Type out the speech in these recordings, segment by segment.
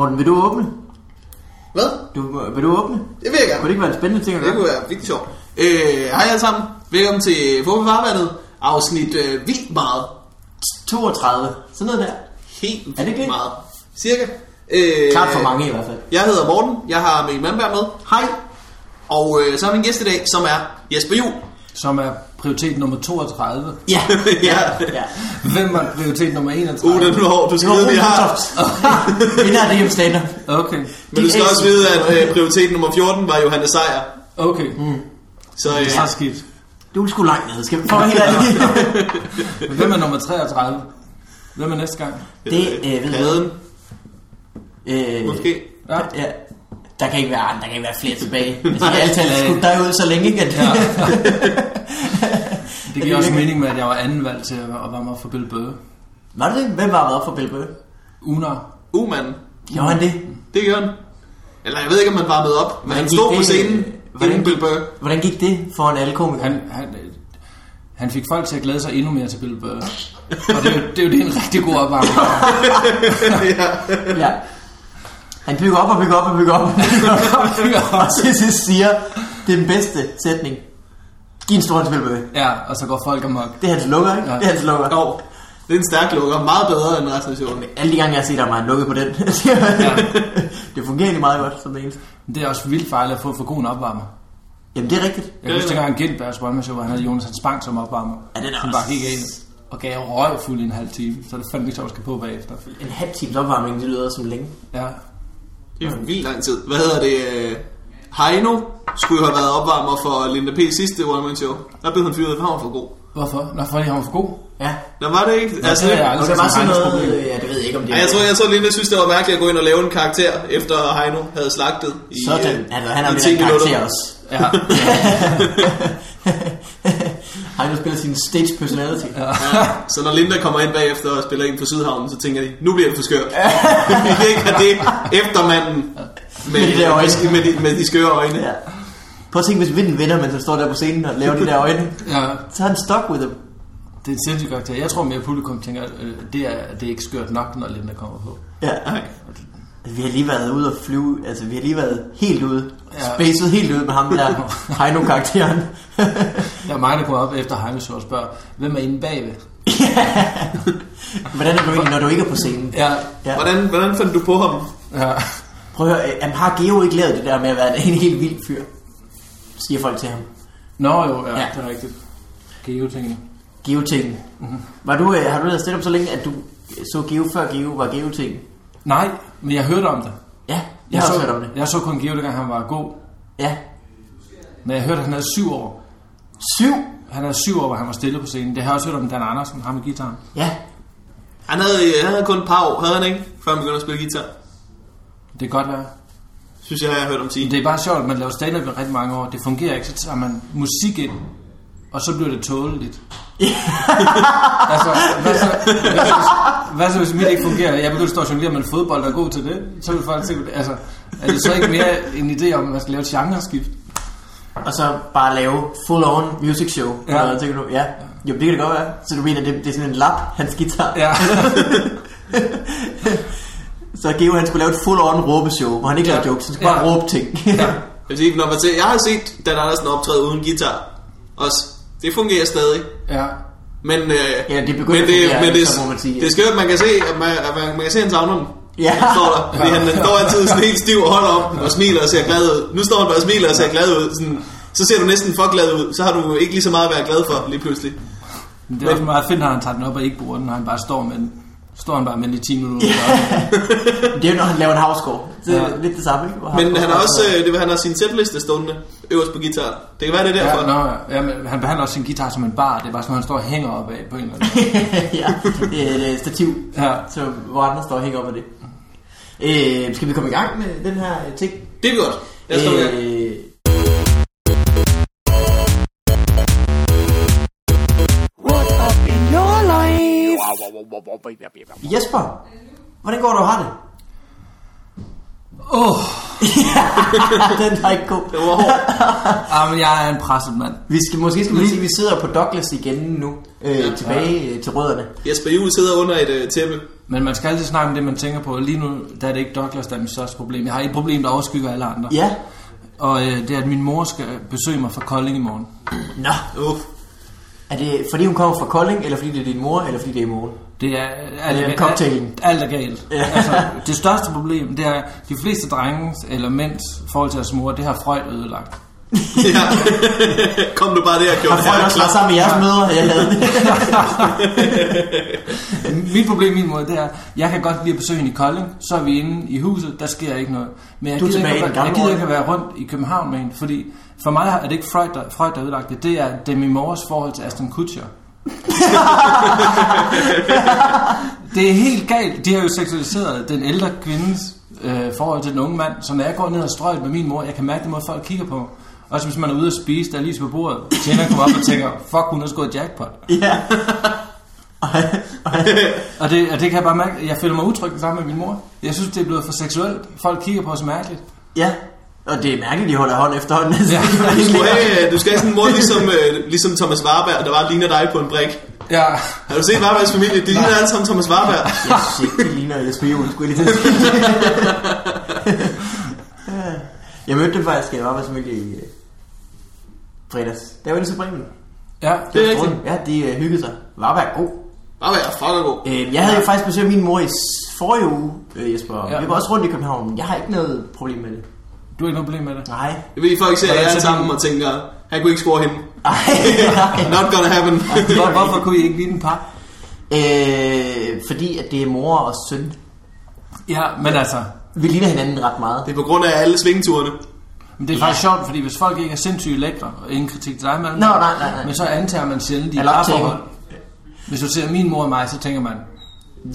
Morten, vil du åbne? Hvad? Du, vil du åbne? Det vil jeg Kunne gerne. det ikke være en spændende ting at Det gøre? kunne være virkelig sjovt. Øh, hej alle sammen. Velkommen til Fodboldfarvandet. Afsnit øh, vildt meget. 32. Sådan noget der. Helt Er det ikke det? meget. Cirka. Øh, Klart for mange i hvert fald. Jeg hedder Morten. Jeg har Mikkel Mandberg med. Hej. Og øh, så har vi en gæst i dag, som er Jesper Juhl. som er prioritet nummer 32. Ja. Ja. ja. Hvem er prioritet nummer 31? Uh, den er hård. Du Det skal var vide, vi har... Vinder af det hjem stand Okay, Men du skal også vide, at øh, prioritet nummer 14 var Johannes Sejer. okay. Mm. Så øh, Det er så skidt. Du er sgu langt ned. Skal vi få helt ærligt? Hvem er nummer 33? Hvem er næste gang? Det øh, ved jeg øh, måske. Ja. Ja. Der kan ikke være, der kan ikke være flere tilbage. Altså, jeg har altid skudt dig ud så længe, ikke? At, ja. Det giver også mening med, at jeg var anden valg til at varme op for Bill Bøge. Var det det? Hvem var med op for Bill Bøge? Unar. Umanden. Gjorde han det? Det gør han. Eller jeg ved ikke, om man varmede op, men han stod på det? scenen Hvordan Bill Burr. Hvordan gik det foran alle komikere? Han, han, han fik folk til at glæde sig endnu mere til Bill Bøge. Og det er, jo, det er jo det er en rigtig god opvarmning. Ja. Han bygger op og bygger op og bygger op. og til sidst siger, det er den bedste sætning. Giv en stor til Bill Bøge. Ja, og så går folk amok. Det er hans lukker, ikke? Ja. Det er hans lukker. Jo, det er en stærk lukker. Meget bedre end resten af showet. Alle de gange, jeg har set ham, har han lukket på den. det fungerer egentlig meget godt som det eneste. Det er også vildt farligt at få for god en opvarmer. Jamen, det er rigtigt. Jeg husker dengang Gindbergs Brøndby Show, hvor han havde Jonas Hans Bang som opvarmer. Ja, den er Han også- bare gik ind og gav røg fuld i en halv time. Så det fandt ikke sjovt skal på bagefter. En halv times opvarmning, det lyder som længe. Ja, Det er vildt lang tid. Hvad hedder det? øh, Heino skulle jo have været opvarmer for Linda P. sidste One Man Show. Der blev han fyret, for han var for god. Hvorfor? Nå, fordi han var for god. Ja. Der var det ikke? Ja, det er jeg det var sådan noget, problem. ja, det ved jeg ikke, om det Ej, jeg tror, jeg tror Linda synes, det var mærkeligt at gå ind og lave en karakter, efter Heino havde slagtet i, Sådan, øh, altså, han har i lidt 10 en karakter også. Ja, Han har spillet sin stage personality. Ja. Ja, så når Linda kommer ind bagefter og spiller ind på Sydhavnen, så tænker de, nu bliver det for skørt. Vi kan ikke have det efter manden med, Med de der øjne. med, de, med de skøre øjne. ja. Prøv at tænke, hvis vinden vinder, mens han står der på scenen og laver de der øjne. ja. Så er han stuck with them. Det er et sindssygt karakter. Jeg tror mere, at publikum tænker, at øh, det er, det er ikke skørt nok, når Linda kommer på. Ja. Nej. Vi har lige været ude og flyve, altså vi har lige været helt ude, Ja. spacet helt ude med ham der Heino-karakteren. Der er mig, der kommer op efter Heino og spørger, hvem er inde bagved? Hvordan er du egentlig, når du ikke er på scenen? Ja, Ja. Hvordan, hvordan fandt du på ham? ja. Prøv at høre, øh, han har Geo ikke lavet det der med at være en helt vild fyr? Siger folk til ham. Nå jo, ja, Ja. det er rigtigt. Geo-tingene. Geo-ting. Mm-hmm. Var du, øh, har du været stedet så længe, at du så Geo før Geo var Geo-ting? Nej, men jeg hørte om det. Ja, jeg, Jeg, har så, også hørt om det. jeg så kun Geo, dengang han var god. Ja. Men jeg hørte, at han havde syv år. Syv? Han havde syv år, hvor han var stille på scenen. Det har jeg også hørt om Dan Andersen, ham med guitaren. Ja. Han havde, han havde kun et par år, havde han ikke? Før han begyndte at spille guitar. Det kan godt være. Synes jeg, jeg har hørt om sige. det er bare sjovt, at man laver stand-up i rigtig mange år. Det fungerer ikke, så tager man musik ind, og så bliver det tåleligt. altså, hvad så, hvad, så, hvis- hvad så hvis mit ikke fungerer? Jeg begynder at stå og jonglere med en fodbold, der er god til det. Så vil folk tænke, altså, er det så ikke mere en idé om, at man skal lave et genreskift? Og så bare lave full-on music show. Ja. Ja. tænker du? Ja. Jo, det kan det godt være. Så du mener, det, det er sådan en lap, hans guitar. Ja. Så Geo han skulle lave et full-on råbeshow, hvor han ikke lavede Ja. jokes, han skulle bare Ja. råbe ting. ja. Jeg, vil sige, når man ser, jeg har set Dan Andersen optræde uden guitar. Også. Det fungerer stadig. ja. Men, øh, Ja, det begynder men, at det, fungere, men det, så må man sige, ja. det er skørt, man kan se, at man, at man, man kan se, at han savner den. Ja. Står der. Fordi han står altid sådan helt stiv og holder op og smiler og ser glad ud. Nu står han bare og smiler og ser glad ud. Sådan, så ser du næsten for glad ud. Så har du ikke lige så meget at være glad for lige pludselig. Men det er også meget fedt, når han tager den op og ikke bruger den, når han bare står med den. Står han bare med i 10 minutter. det er jo, når han laver en havscore. Det er Ja. lidt det samme, ikke? Men han har også, øh, det, vil- han har sin sætliste stående øverst på guitar. Det kan være, det er derfor. Ja, nå, ja. men han behandler også sin guitar som en bar. Det er bare sådan, han står og hænger op af på en eller anden ja, det er et øh, stativ, Ja. så, hvor andre står og hænger op af det. Øh, skal vi komme i gang med den her øh, ting? Det er godt. Lad os. Øh, Jesper, hvordan går du har det? Åh, oh, den var ikke god. Det var hård. jeg er en presset mand. Vi skal, måske skal vi sige, at vi sidder på Douglas igen nu, øh, tilbage ja. til rødderne. Jesper Juhl sidder under et øh, tæppe Men man skal altid snakke om det, man tænker på. Lige nu der er det ikke Douglas, der er mit største problem. Jeg har et problem, der overskygger alle andre. Ja. Og øh, det er, at min mor skal besøge mig fra Kolding i morgen. Nå, Uff er det fordi hun kommer fra Kolding, eller fordi det er din mor, eller fordi det er i morgen? Det er, alt, Det er alt, cocktailen. alt er galt. Ja. Altså, det største problem, det er, de fleste drenges eller mænds forhold til deres mor, det har Freud ødelagt. Ja. Kom du bare der og gjorde Har folk også været sammen med jeres mødre? Jeg lavede det. Mit problem, min måde, det er, jeg kan godt lide at besøge hende i Kolding, så er vi inde i huset, der sker ikke noget. Men jeg Du er gider, ikke, at, jeg gider ikke at være rundt i København med hende, fordi for mig er det ikke Freud, der, Freud, der ødelagt det, det er Demi Moores forhold til Aston Kutcher. det er helt galt. De har jo seksualiseret den ældre kvindes øh, forhold til den unge mand, så når jeg går ned og strøget med min mor, jeg kan mærke det måde, folk kigger på. Også hvis man er ude at spise, der er lige på bordet, tjener kommer op og tænker, fuck, hun har skåret jackpot. Ja. Ej, ej. Og det, og det kan jeg bare mærke, jeg føler mig utryg sammen med min mor. Jeg synes, det er blevet for seksuelt. Folk kigger på os mærkeligt. Ja. Og det er mærkeligt, de holder hånd efterhånden. Altså, Ja. Du skal have, du skal have sådan en mor ligesom, øh, ligesom Thomas Warberg, der bare ligner dig på en brik. Ja. Har du set Warbergs familie? De ligner alle sammen Thomas Warberg. Jeg synes ikke, det ligner Jesper Juhl, skulle jeg lige. Jeg mødte dem faktisk, jeg var med familie i øh, fredags. Der var det så Bremen. Ja. Det er rigtigt. Ja, de øh, hyggede sig. Varberg er god. Warberg er fucking god. Øh, jeg havde jo faktisk besøgt min mor i forrige uge, Jesper. Ja. Vi var også rundt i København, men jeg har ikke noget problem med det. Du har ikke noget problem med det? Nej. Jeg ved, folk ser jer sammen og tænker, han kunne ikke score hende. Ej, nej. Not gonna happen. Hvor, hvorfor kunne I ikke lide en par? Øh, fordi at det er mor og søn. Ja, men altså, Vi ligner hinanden ret meget. Det er på grund af alle svingturene. men det er faktisk sjovt, fordi hvis folk ikke er sindssygt lækre, og ingen kritik til dig, man, Nå, nej, nej, nej. men så antager man sjældent de parforhold. Hvis du ser min mor og mig, så tænker man,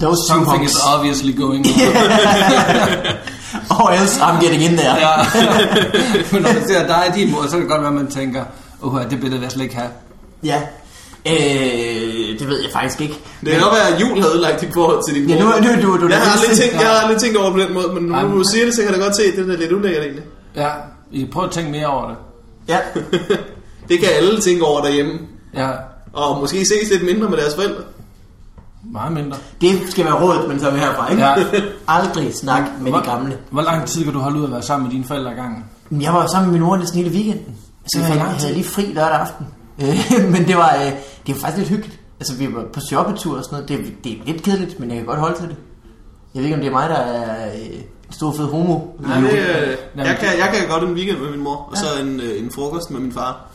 Those something is obviously going on. Or else I'm getting in there. ja. men når man ser dig og din mor, så kan det godt være, at man tænker, uh, det billede vil jeg slet ikke have. Ja. Øh, det ved jeg faktisk ikke. Det kan godt være, at jul havde ødelagt dit forhold til din Ja, mor. nu- nu- du- du- jeg, har du- aldrig tænkt, ja. jeg har aldrig tænkt over på den måde, men nu Ej, du men- siger det, så kan jeg da godt se, at det er lidt ulækkert egentlig. Ja, I kan prøve at tænke mere over det. Ja. Det kan alle tænke over derhjemme. Ja, Og måske ses lidt mindre med deres forældre. Meget mindre. Det skal være rådet, men så er vi herfra, ikke? Ja. Aldrig snak med hvor, de gamle. Hvor lang tid kan du holde ud at være sammen med dine forældre i gangen? Jeg var sammen med min mor næsten hele weekenden. Så Det var jeg, lang jeg havde lige fri lørdag aften. Øh, men det var, øh, det var faktisk lidt hyggeligt. Altså, vi var på shoppetur og sådan noget. Det, det er lidt kedeligt, men jeg kan godt holde til det. Jeg ved ikke, om det er mig, der er øh, stor fed homo. Nej, det, øh, jeg, kan, jeg kan godt en weekend med min mor, og så en, øh, en frokost med min far.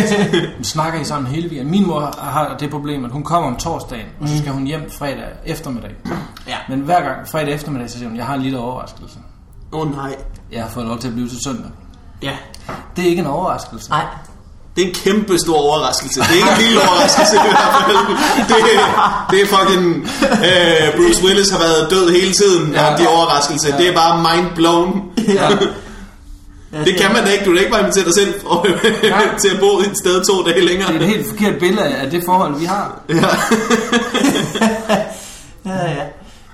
Snakker I sammen hele weekenden? Min mor har det problem, at hun kommer om torsdagen, og så skal hun hjem fredag eftermiddag. Ja. Men hver gang fredag eftermiddag, så siger hun, jeg har en lille overraskelse. Åh oh, nej. Jeg har fået lov til at blive til søndag. Ja. Det er ikke en overraskelse. Nej. Det er en kæmpe stor overraskelse. Det er ikke en lille overraskelse i hvert fald. Det, det er fucking... Øh, Bruce Willis har været død hele tiden. Ja. Ja, de overraskelse. Ja. Det er bare mind blown. Ja. Ja, Det kan man da ikke. Du kan ikke bare invitere dig selv for, Nej. til at bo et sted to dage længere. Det er et helt forkert billede af det forhold, vi har. Ja, ja.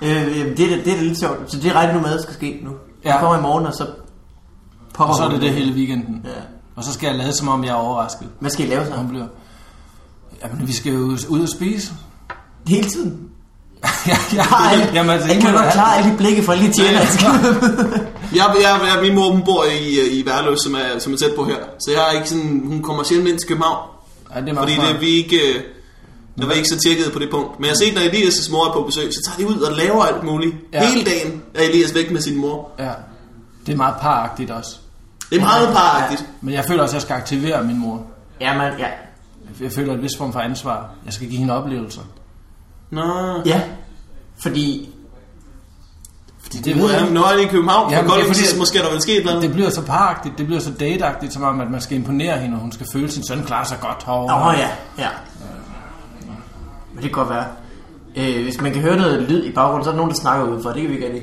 Øh, jamen, det, er, det er da lidt sjovt. Så det regner du med, skal ske nu. Ja. Ja. kommer i morgen, og så popper Og så er det det hele weekenden. Ja. Og så skal jeg lade som om, jeg er overrasket. Hvad skal I lave så? Hun bliver... Jamen, vi skal jo ud og spise. Hele tiden? ja, ja, Ej, jamen, altså, jeg kan godt klare alle de blikke fra lige tjener. Jeg, jeg, jeg, min mor hun bor i, øh, i Værløs, som er, som er tæt på her. Så jeg er ikke sådan, hun kommer sjældent ind til København. Ja, det er Fordi smart. det, vi ikke, øh, der var ikke så tjekket på det punkt. Men jeg har set, når Elias' mor er på besøg, så tager de ud og laver alt muligt. Ja. Hele dagen er Elias væk med sin mor. Ja. Det er meget paragtigt også. Det er meget paragtigt. Men jeg føler også, at jeg skal aktivere min mor. ja, man, ja. Jeg føler et vis form for ansvar. Jeg skal give hende oplevelser. Nå, Ja, fordi... Fordi det ved jeg. Når er i København, Ja, ja, men for det Kolding, fordi, måske er der vel sket et eller andet. Det bliver så paragtigt, det bliver så dateagtigt, som om, at man skal imponere hende, og hun skal føle, at sin søn klarer sig godt herovre. Åh, oh, ja, ja. Men det kan godt være. Øh, hvis man kan høre noget lyd i baggrunden, så er der nogen, der snakker udenfor. Det kan vi ikke rigtig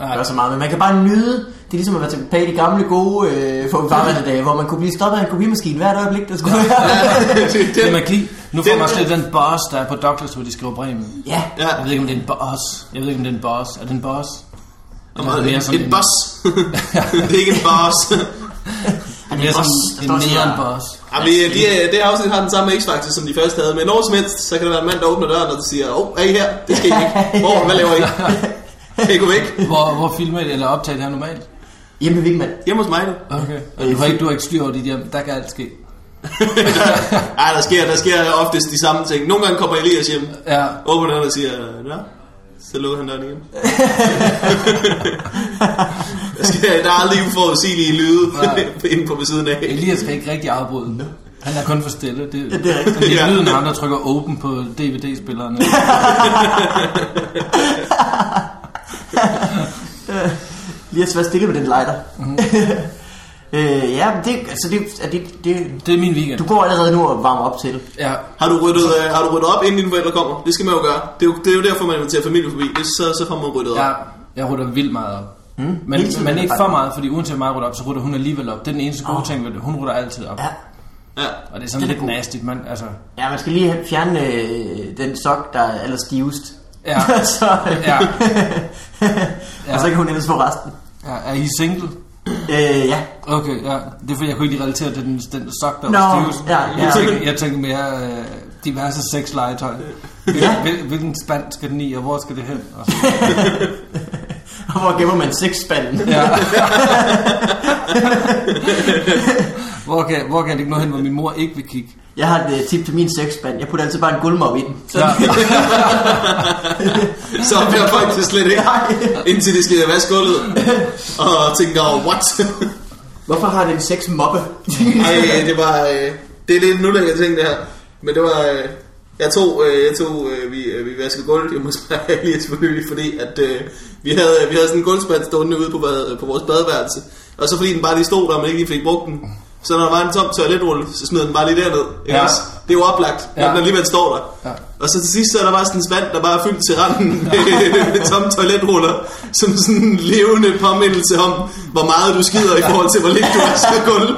Ja. gøre så meget. Men man kan bare nyde. Det er ligesom at være tilbage i de gamle gode øh, farvanddage, hvor man kunne blive stoppet af en kopimaskine hvert øjeblik, der skulle være. det, Det er magi. Nu får man også lidt den boss, der er på Douglas, hvor de skriver Bremen. ja. ja, Jeg ved ikke, om det er en boss. Jeg ved ikke, om det er en boss. Er det en boss? Eller er det mere en, sådan en boss. det er ikke en boss. Det er boss, sådan der en boss. Ja, vi, de, er- det afsnit har den samme X-Factor, som de første havde. Men når som helst, så kan der være en mand, der åbner døren, og der siger, åh, oh, er I her? Det skal I ikke. Hvor, hvad laver I? Kan I gå væk? Hvor, hvor filmer I det, eller optager det her normalt? Hjemme ved Vigman. Hjemme hos mig nu. Okay. Og du har ikke, du har ikke styr over dit hjem. Der kan alt ske. Ej, der sker, der sker oftest de samme ting. Nogle gange kommer Elias hjem, Ja. åbner døren og siger, ja, så lukker han døren igen. der, sker, der er aldrig uforudsigelige lyde Nej. inde på ved siden af. Elias skal ikke rigtig afbryde. Han er kun for stille. Det, det er rigtigt. Det er Ja. lyden af ham, der trykker open på DVD-spillerne. Lige at være stille med den lighter. Mhm. øh, ja, men det, altså det, er det, det, Det er min weekend. du går allerede nu og varmer op til. Ja. Har du, ryddet, øh, har du ryddet op, inden dine forældre kommer? Det skal man jo gøre. Det er jo, det er jo derfor, man inviterer familie forbi. Det, så, så får man ryddet op. Ja, jeg rutter vildt meget op. Mm. Men, men er ikke det for meget, fordi uanset hvor meget jeg rutter op, så rutter hun alligevel op. Det er den eneste gode Åh. ting ved det. Hun rutter altid op. Ja. Ja. Og det er sådan Den er lidt god. nasty. Man, altså, Ja, man skal lige fjerne øh, den sok, der er allerstivest. Ja. så, Ja. og så kan hun ellers få resten. Ja, er I single? Øh, ja. Okay, ja. Det er fordi, jeg kunne ikke relatere til den, den sok, der Nå, var stivest. ja, Jeg, ja. tænker, jeg tænker mere øh, diverse sexlegetøj. Ja. hvil, hvilken spand skal den i, og hvor skal det hen? Og Og hvor gemmer man sexspanden? ja. hvor, kan, hvor kan jeg lægge noget hen, hvor min mor ikke vil kigge? Jeg har et øh, tip til min sexspand. Jeg putter altid bare en guldmop i den. Så, Ja. Så bliver folk det slet ikke, indtil de skal vaske gulvet. Og tænker, what? Hvorfor har den en sexmoppe? Ej, det var... Øh, det er lidt en ulækker ting, det her. Men det var... Øh, jeg tog, øh, jeg tog øh, vi, øh, vi vaskede gulv hjemme hos mig lige nylig, fordi at, øh, vi, havde, vi havde sådan en gulvspand stående ude på, bad, på vores badeværelse. Og så fordi den bare lige stod der, og man ikke lige fik brugt den, så når der var en tom toiletrulle, så smed den bare lige derned. Ikke Ja. også? Det er jo oplagt, Ja. den alligevel står der. Ja. Og så til sidst, så er der bare sådan en spand, der bare er fyldt til randen med, med tomme toiletruller, som sådan en levende påmindelse om, hvor meget du skider i forhold til, hvor lidt du vasker gulv.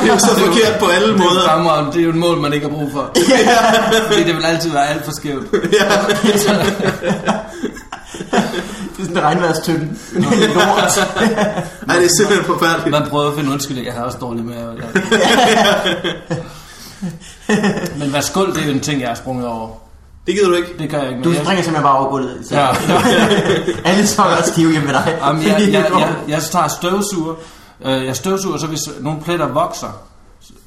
Det er jo så forkert på alle Det er, måder. fremragende. det er jo et mål, man ikke har brug for. Fordi det vil altid være alt for skævt. Det er sådan en regnværstønde. Lort. Nej, det er simpelthen forfærdeligt. Man prøvede at finde undskyldning. Jeg havde også dårlig med. Men hvad skuld, det er jo en ting, jeg har sprunget over. Det gider du ikke. Det gør jeg ikke. Du men jeg- springer simpelthen bare over gulvet. Så. Ja. Alle sokker er stive hjemme med dig. Jamen, jeg, jeg, jeg, jeg tager støvsuger. Øh, Jeg støvsuger, så hvis nogle pletter vokser,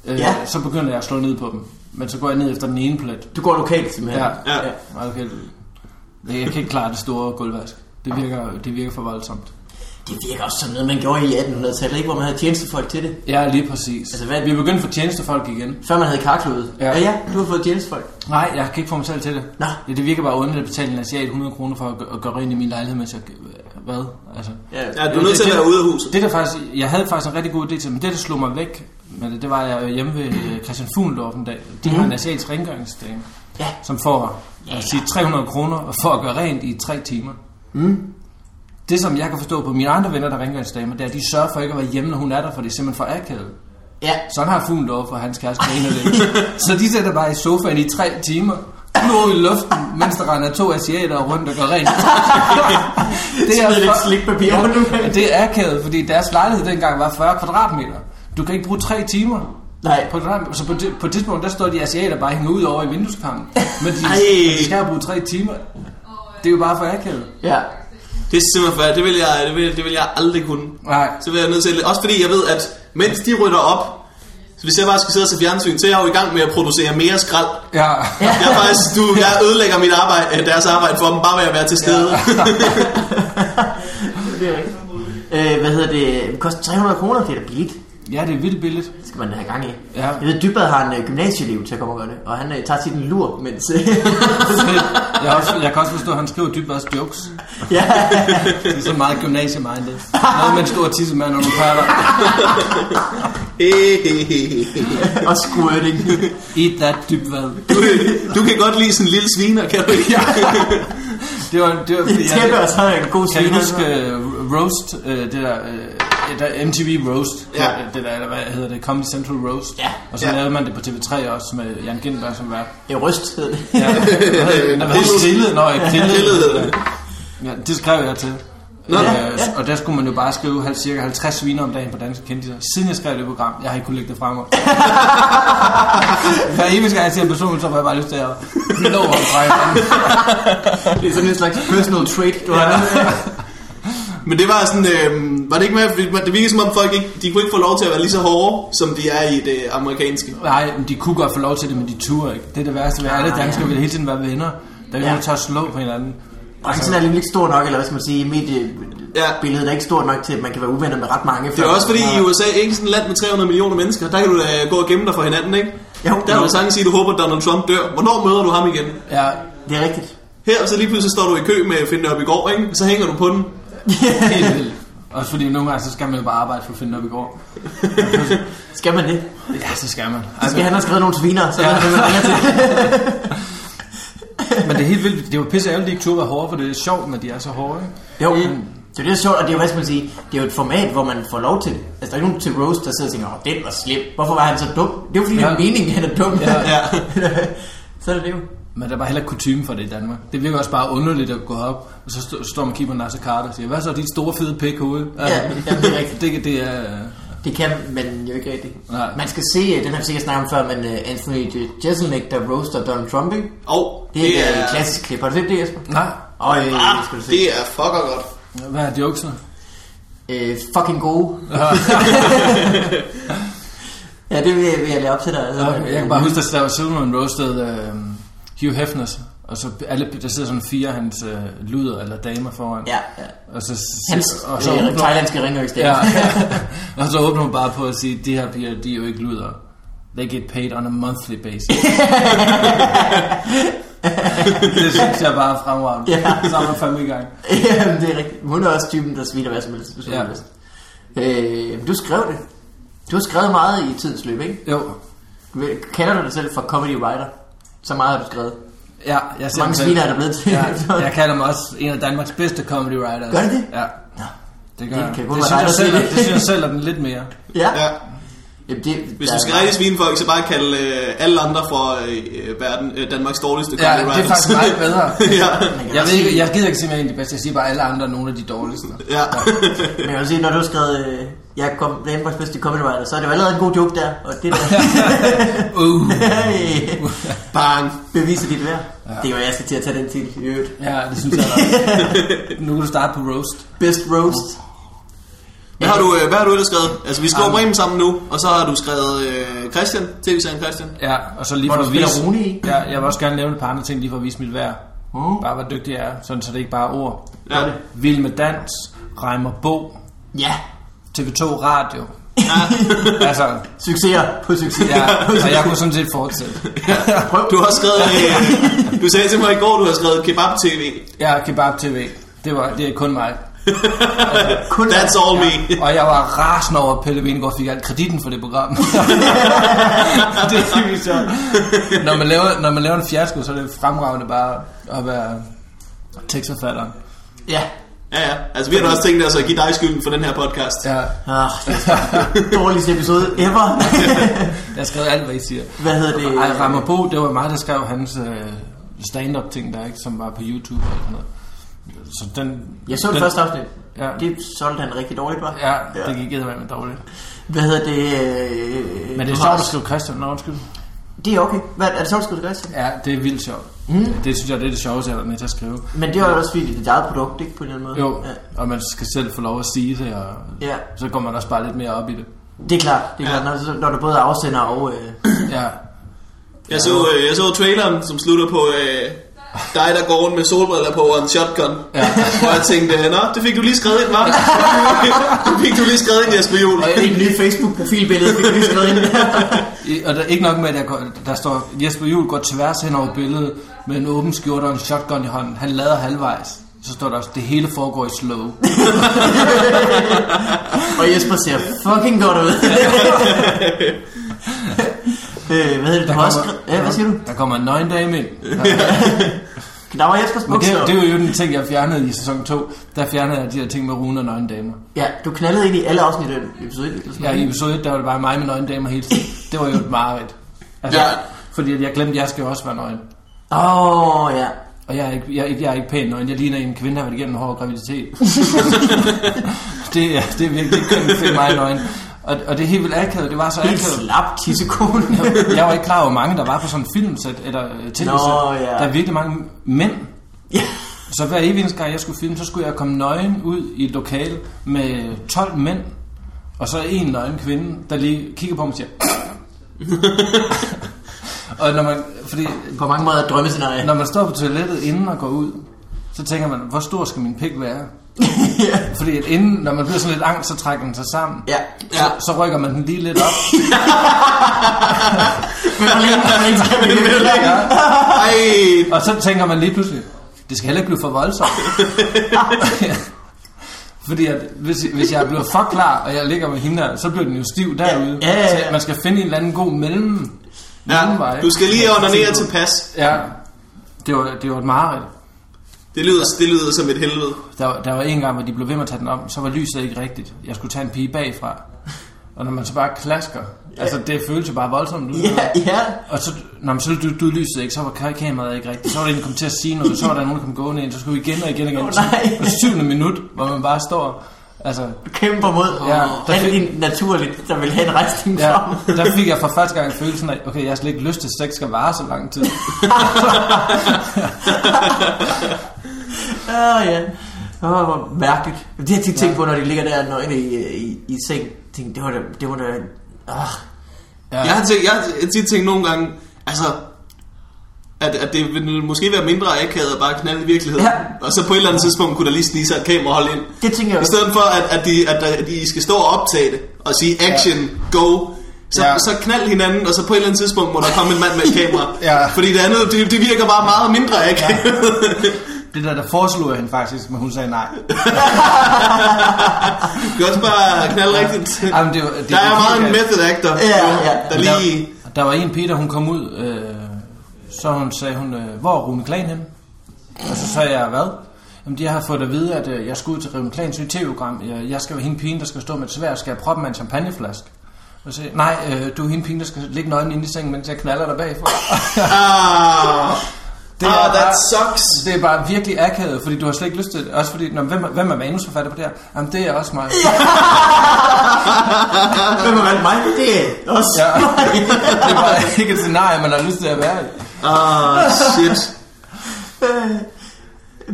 øh, Ja. så begynder jeg at slå ned på dem. Men så går jeg ned efter den ene plet. Du går lokalt simpelthen. Ja. Ja. Ja, Okay. Jeg kan ikke klare det store gulvvask. Det virker, det virker for voldsomt. Det virker også som noget, man gjorde i 1800-tallet, ikke? Hvor man havde tjenestefolk til det. Ja, lige præcis. Altså, hvad- Vi er begyndt for tjenestefolk igen. Før man havde karklode. Ja. Ja. ja, du har fået tjenestefolk. Nej, jeg kan ikke få mig selv til det. Nå. Ja, det virker bare underligt at betale en asiat 100 kroner for at, at gøre rent i min lejlighed, mens jeg... Hvad? Altså, Ja. Ja, du er nødt til at være ude af huset. det der faktisk, jeg havde faktisk en rigtig god idé til, men det der slog mig væk med det, det var, jeg hjemme ved øh, Christian Fuglendorf en dag. De har en asiatisk rengøringsdame, Ja. som får Ja, ja, ja. sige, 300 kroner for at gøre rent i tre timer. Mm. Det, som jeg kan forstå på mine andre venner, der er rengøringsdamer, det er, at de sørger for ikke at være hjemme, når hun er der, for det er simpelthen for akavet. Ja. Sådan har Fuglendorf og hans kæreste griner lidt. Så de sætter bare i sofaen i tre timer, nu i luften, mens der render to asiater rundt og går rent. det Smider lidt for- slikpapir ja, det er akavet, fordi deres lejlighed dengang var 40 kvadratmeter. Du kan ikke bruge tre timer Nej. på. Så på, det, på et tidspunkt, der står de asiater bare hænger ud over i vindueskampen. Men de, de skal bruge tre timer. Det er jo bare for akavet. Ja. Det er simpelthen for, det vil jeg, det vil, det vil jeg aldrig kunne. Nej. Så vil jeg nødt til, også fordi jeg ved, at mens de rydder op, så hvis jeg bare skal sidde og se fjernsyn, så er jeg jo i gang med at producere mere skrald. Ja. Jeg, er faktisk, du, jeg ødelægger mit arbejde, øh, deres arbejde for dem, bare ved at være til stede. Det er rigtigt. Øh, hvad hedder det? Det koster 300 kroner, det er da billigt. Ja, det er vildt billigt. Det skal man have gang i. Ja. Jeg ved, Dybad har en uh, gymnasieelev til at komme og gøre det, og han uh, tager sit en lur, mens... Jeg, har også, jeg kan også forstå, at han skriver dybbads jokes. ja, Det er så meget gymnasiemindet. Noget med en stor tissemand og nogle patter. og squirting. Eat that dybvad. du, du kan godt lide sådan en lille sviner, kan du ikke? Det var, det var Det tæppe, og så er en god Kan du sviner. huske uh, Roast, uh, det der, uh, der MTV Roast, Ja. det der, eller hvad hedder det, Comedy Central Roast, Ja. og så Ja. lavede man det på TV3 også med Jan Gindberg som vært. Ja, ryst hed det. Ja, hvad hedder? Grillet, nå, ja, det. Ja, det skrev jeg til. Nå, øh, ja, ja. Og der skulle man jo bare skrive hal- cirka 50 sviner om dagen på danske kendtiser. Siden jeg skrev det program, jeg har ikke kunnet lægge det frem. Hver eneste gang jeg ser en person, så får jeg bare lyst til at fra hinanden. Det er sådan en slags personal trait, du har. Men det var sådan, øh, var det ikke med, det virkede som om folk ikke, de kunne ikke få lov til at være lige så hårde, som de er i det amerikanske. Nej, men de kunne godt få lov til det, men de turde ikke. Det er det værste ved alle danskere, ja. vil hele tiden være venner. Der er Ja. ja. at slå på hinanden. Branchen er nemlig ikke stor nok, eller hvad skal man sige, mediebilledet er ikke stort nok til, at man kan være uvenner med ret mange. Det er også fordi i USA ikke sådan et land med 300 millioner mennesker, der kan du da gå og gemme dig for hinanden, ikke? Jo, Der vil jo. du sagtens sige, at du håber, at Donald Trump dør. Hvornår møder du ham igen? Ja, Det er rigtigt. Her, så lige pludselig står du i kø med at finde op i går, ikke? Så hænger du på den. Helt vildt. Også fordi nogle gange, så skal man jo bare arbejde for at finde op i går. Skal man det? Ja, så skal man. Så skal han have skrevet nogle sviner, så Ja. er det, man ringer til. Men det er helt vildt. Det er jo pisse ærgerligt, at de ikke turde være hårde, for det er sjovt, når de er så hårde. Jo, det er jo sjovt, og det er jo, hvad skal man sige, det er jo et format, hvor man får lov til det. Altså, der er ikke nogen til Rose, der sidder og tænker, åh, den var slem. Hvorfor var han så dum? Det er jo fordi, ja. det er meningen, han er dum. Ja. Ja. så er det det jo. Men der er bare heller ikke kutume for det i Danmark. Det virker også bare underligt at gå op, og så stå- står man og kigger på Nasser Carter og siger, hvad så dit store fede pik herude? Ja, jamen, det er rigtigt. Det, det er... Det kan man jo ikke rigtigt. Nej. Man skal se, øh, den har vi sikkert snakket om før, men uh, Anthony Jeselnik, der roaster Donald Trump, ikke? Og Det er et klassisk klip. Har du set det, Jesper? Nej, Øj, det Ah, skal du se. det er fucker godt. hvad er jokesene? Øh, fucking gode. ja, det vil jeg, vil jeg lade op til dig. Altså, Okay, jeg kan bare huske, at der var Silverman roasted uh, Hugh Hefner, og så alle, der sidder sådan fire hans uh, luder eller damer foran. Ja, ja. Og så, Hans og så, øh, åbner, thailandske ringøjsdag. ja, og så åbner hun bare på at sige, de her piger, de er jo ikke luder. They get paid on a monthly basis. det synes jeg bare er fremragende. Ja. Så er man fandme i gang. Jamen, det er rigtigt. Hun er også typen, der sviner hvad som helst. hvis Ja. Øh, du skrev det. Du har skrevet meget i tidens løb, ikke? Jo, Kalder du dig selv for comedy writer? Så meget har du skrevet. ja, jeg Hvor mange sviner er der blevet til? Ja, jeg kalder mig også en af Danmarks bedste comedy writers. Gør det det? Ja. Det gør Det jeg. kan kun Det, synes jeg selv, det. det synes jeg selv er den lidt mere. ja. Ja. Jamen, det, Hvis du skal rigtig svine folk, så bare kalde øh, alle andre for øh, verden, øh, Danmarks dårligste Ja, comedy det er faktisk meget bedre. ja. Jeg, ved ikke, jeg gider ikke sige, at jeg er en af de bedste. Jeg siger bare, alle andre er nogle af de dårligste. ja. Men jeg vil sige, når du har skrevet, øh, jeg kom Danmarks bedste comedy writer, så er det jo allerede en god joke der. Og det der Uh. Bang. beviser dit værd. Ja. Det er jo, jeg skal til at tage den til i øvrigt. Ja, det synes jeg også. Nu kan du starte på roast. Best roast. Hvad har du, øh, hvad har du ellers skrevet? Altså, vi skriver Bremen sammen nu, og så har du skrevet øh, Christian, tv-serien Christian. Ja, og så lige for at vise... Rune i. Ja, jeg vil også gerne nævne et par andre ting, lige for at vise mit værd. Uh. Bare hvor dygtig jeg er, sådan så det ikke bare er ord. Ja. Med dans, Reimer Bo, Ja, TV2 Radio. altså, succeser på succes. ja, og jeg kunne sådan set fortsætte. Du har skrevet, øh, du sagde til mig i går, du har skrevet Kebab TV. Ja, Kebab TV. Det, var, det er kun mig. Kun That's all me. Og jeg var rasende over, at Pelle Venegård fik alt kreditten for det program. det er virkelig sjovt. Når man, laver, når man laver en fiasko, så er det fremragende bare at være tekstforfatteren. Ja. Ja, ja. Altså, vi har da også tænkt os at give dig skylden for den her podcast. Ja, Ah, det er dårligste episode ever. jeg har skrevet alt, hvad I siger. Hvad hedder det? Ej, Rammerbo, det var mig, der skrev hans øh, stand-up ting der, ikke, som var på YouTube og sådan noget. Så den, Jeg så det den, første afsnit. Ja, Det solgte han rigtig dårligt, var. ja, det gik eddermame med dårligt. Hvad hedder det? øh, Men det er sjovt at skrive Christian, nå undskyld. Det er okay. Hvad, er det sjovt at skrive det? Ja, det er vildt sjovt. Mm. Det synes jeg, det er det sjoveste, jeg har været med til at skrive. Men det er jo også fordi, det er dit eget produkt, ikke? På en eller anden måde. Jo, Ja. og man skal selv få lov at sige det, og ja. så går man også bare lidt mere op i det. Det er klart. Det er klart, når, når du både er afsender og... Øh, Ja, Jeg så, øh, jeg så traileren, som slutter på øh, dig, der går rundt med solbriller på og en shotgun. Ja. Hvor jeg tænkte, nå, det fik du lige skrevet ind, hva'? det fik du lige skrevet ind, Jesper Juhl. og et nyt Facebook-profilbillede, fik du lige skrevet ind. Og der er ikke nok med, at jeg går, der står, Jesper Juhl går tværs hen over billedet med en åben skjorte og en shotgun i hånden. Han lader halvvejs. Så står der også, det hele foregår i slow. og Jesper ser fucking godt ud. øh, hvad hedder det? Du har også skrevet... Ja, hvad siger du? Der kommer en nøgen dame ind. Der var Jespers Men det, bukser. det er jo den ting, jeg fjernede i sæson 2. Der fjernede jeg de her ting med Rune og nøgen damer. Ja, du knaldede ind i alle afsnit af episode 1. eller sådan Ja, i episode 1, der var det bare mig med nøgen damer hele tiden. Det var jo et mareridt. Altså, Ja. Fordi jeg glemte, at jeg skal jo også være nøgen. Åh, oh, ja. Og jeg er ikke, jeg, er ikke- jeg er ikke pæn nøgen. Jeg ligner en kvinde, der har været igennem en hård graviditet. det, er, det er virkelig ikke kønt mig nøgen. Og, og det er helt vildt akavet. Det var så akavet. slap tissekone. Jeg var ikke klar over, hvor mange der var på sådan en filmsæt eller øh, tv-sæt. Nå, ja. Der er virkelig mange mænd. ja. Så hver evig gang, jeg skulle filme, så skulle jeg komme nøgen ud i et lokale med 12 mænd, og så en nøgen kvinde, der lige kigger på mig og siger... og når man, fordi På mange måder drømmescenarie. når man står på toilettet inden og går ud, så tænker man, hvor stor skal min pik være? ja. Fordi at inden, når man bliver sådan lidt angst, så trækker den sig sammen. Ja. Så, så rykker man den lige lidt op. Men længe kan man ikke skal Ja. Ej, Og så tænker man lige pludselig, det skal heller ikke blive for voldsomt. Fordi at hvis, hvis jeg bliver for klar, og jeg ligger med hende der, så bliver den jo stiv derude. Ja, ja, ja. Så man skal finde en eller anden god mellem, ja, mellemvej. du skal lige ordinere tilpas. Ja, det var, det var et mareridt. Det lyder, det lyder som et helvede. Der, var- der var en gang, hvor de blev ved med at tage den om, så var lyset ikke rigtigt. Jeg skulle tage en pige bagfra. Og når man så bare klasker, altså det føles jo bare voldsomt ud. Ja, ja. Og så, når man så du, du lyset ikke, så var ka- kameraet ikke rigtigt. Så var der en, der kom til at sige noget, så var der nogen, der kom gående ind, så skulle vi igen og igen og igen. Åh, nej. På syvende minut, hvor man bare står, altså, Kæmper mod Ja, ja, der fik- din naturligt, der vil have en rejsning ja, frem. der fik jeg for første gang følelsen af, okay, jeg har slet ikke lyst til, at sex skal vare så lang tid. Ja, ja. Åh, hvor mærkeligt. Det har jeg tit tænkt på, når de ligger der nøgne i, i, i seng. Tænkte, det var da... Det var da ah. Ja. Jeg har, tænkt, jeg har tit tænkt nogle gange, altså, at, at det ville måske være mindre akavet at bare knalde i virkeligheden. Ja. Og så på et eller andet tidspunkt kunne der lige snige sig et kamerahold ind. Det tænker jeg I stedet for, at, at, de, at, at de skal stå og optage det, og sige action, go, så, Ja. ja. så knald hinanden, og så på et eller andet tidspunkt må der komme en mand med et kamera. Ja. Fordi det andet, det, det virker bare meget mindre akavet. Det der, der foreslog jeg hende faktisk, men hun sagde nej. Du kan også bare knalde rigtigt. Jamen, det var- det der er meget en method actor, Ja, ja. der lige... Der, der var en pige, der hun kom ud, øh, så hun sagde hun, øh, hvor er Rune Klan henne? Og så sagde jeg, hvad? Jamen, de har fået at vide, at øh, jeg skal ud til Rune Klans nye tv-program. Jeg, jeg skal være hende pigen, der skal stå med et svær, skal jeg proppe med en champagneflaske? Og jeg, nej, øh, du er hende pigen, der skal ligge nøgen inde i sengen, mens jeg knaller dig bagfra. Det ah, er that bare- sucks. Det er bare virkelig akavet, fordi du har slet ikke lyst til det. Også fordi, når, hvem, er- hvem er manusforfatter på det her? Jamen, det er også mig. Hvem har valgt mig? Det er også Ja. mig. Det er bare ikke et scenarie, man har lyst til at være i. Ah, shit.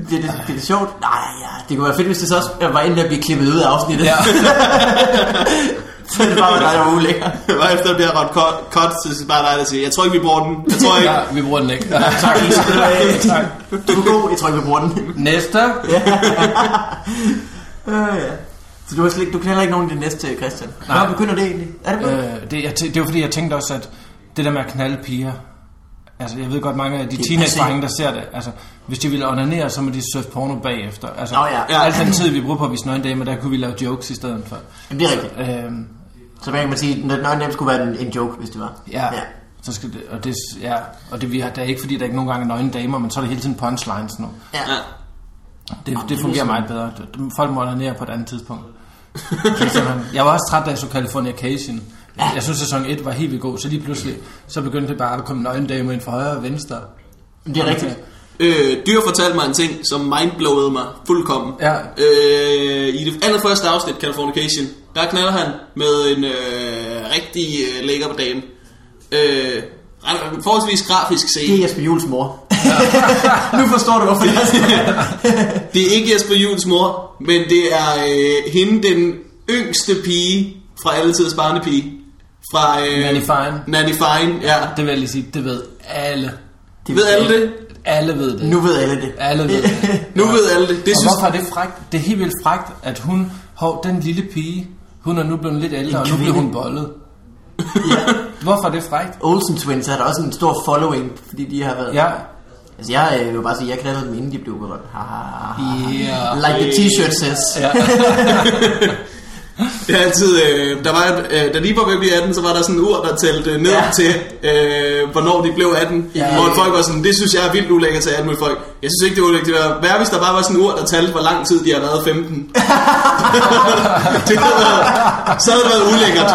Bliver det, bliver det sjovt? Nej, ja. Det kunne være fedt, hvis det så også var inde at blive klippet ud af afsnittet. Ja. så er det bare dig, der var ulækker. Hvad efter det bliver ret cut, så er det bare dig, der siger, jeg tror ikke, vi bruger den. Jeg tror ikke. ja, vi bruger den ikke. Ja, tak. tak. Du er god, jeg tror ikke, vi bruger den. Næste. Øh, ja. Så du, har slet, du kender ikke nogen i det næste, Christian? Nej. Hvornår begynder det egentlig? Er det? Øh, det, jeg, det var fordi, jeg tænkte også, at det der med at knalde piger, altså jeg ved godt, mange af de teenage-drenge, der ser det, altså hvis de ville onanere, så må de surfe porno bagefter. Altså, Nå ja. Ja. Al den tid, vi bruger på at vise nøgendamer, der kunne vi lave jokes i stedet for. Jamen, det er rigtigt. Så hvad kan man sige, at nøgen skulle være en, en joke, hvis det var. ja, ja. Så skal det, og det, ja, og det, vi har, det er ikke fordi, der er ikke nogen gange er nøgne damer, men så er det hele tiden punchlines nu. Ja. Ja. Det, det fungerer meget bedre. Folk må onanere på et andet tidspunkt. Er jeg var også træt, da jeg så Californication. Jeg synes, sæson 1 var helt vildt god, så lige pludselig, så begyndte det bare at komme nøgendamer ind fra højre og venstre. Det er rigtigt. Øh, Dyr fortalte mig en ting, som mindblowede mig fuldkommen. Ja. Øh, I det allerførste afsnit, Californication, der knaller han med en øh, rigtig øh, lækker dame. Øh, ret- forholdsvis grafisk Det er scene. Jesper Jules mor. nu forstår du, hvorfor jeg siger Det er ikke Jesper Jules mor, men det er øh, hende, den yngste pige fra alle tiders barnepige. Fra øh, Nanny Fine. Nanny Fine, ja. Det vil jeg lige sige, det ved alle. Det Ved alle det? Alle ved det. Nu ved alle det. Alle ved det. Nu ved alle det. Det og synes hvorfor er det frækt? Det er helt vildt frækt, at hun, hov, den lille pige, hun er nu blevet lidt ældre, og nu bliver hun bollet. Hvorfor er det frækt? Olsen Twins har der også en stor following, fordi de har været... Ja, Altså, jeg øh, vil bare sige, jeg knaldede dem, inden de blev berømt. Yeah. Like the t-shirt says. ja. Det er altid, øh, der var, øh, da de var ved at blive 18, så var der sådan en ur, der tælte ned Ja. ja. til, øh, hvornår de blev 18. Ja. Ja. Hvor folk var sådan, det synes jeg er vildt ulækkert til alle mulige folk. Jeg synes ikke, det er ulækkert. Det var værre, hvis der bare var sådan en ur, der talte, hvor lang tid de har været 15. det havde været, så havde det været ulækkert.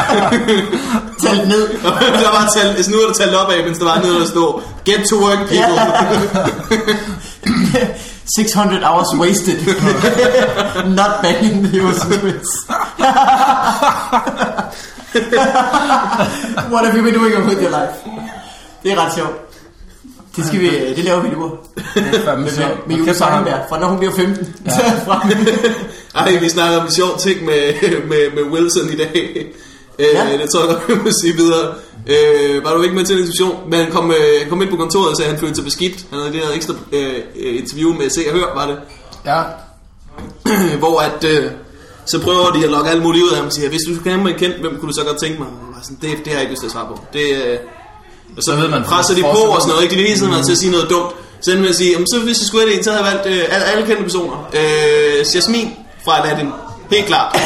Talt ned. der var talt, sådan en ur, der talte opad, mens der var nede, der stod, get to work people. 600 hours wasted. Not banging the Smiths. What have you been doing with your life? Det er ret sjovt. Det, skal vi, det laver vi nu. Med, med, med Julie Sangenberg, fra når hun bliver 15. Ja. Ej, vi snakker om en sjov ting med, med, med Wilson i dag. Øh, Ja. Det tror jeg godt, vi må sige videre. Øh, var du ikke med til en diskussion? Men han kom, øh, han kom ind på kontoret og sagde, at han følte sig beskidt. Han havde det her ekstra øh, øh, interview med Se og Hør, var det. Ja, hvor at, øh, så prøver de at lokke alt muligt ud af ham og siger, hvis du skulle have mig kendt, hvem kunne du så godt tænke mig? Og sådan, det, det har jeg ikke lyst til at svare på. Det, øh, og så, ved man, presser de på og sådan noget, ikke? De vil hele tiden mm. til at sige noget dumt. Så enden vil jeg sige, jamen, så hvis jeg skulle have det så havde jeg valgt øh, alle, alle kendte personer. Øh, Jasmin fra Aladdin. Helt klart.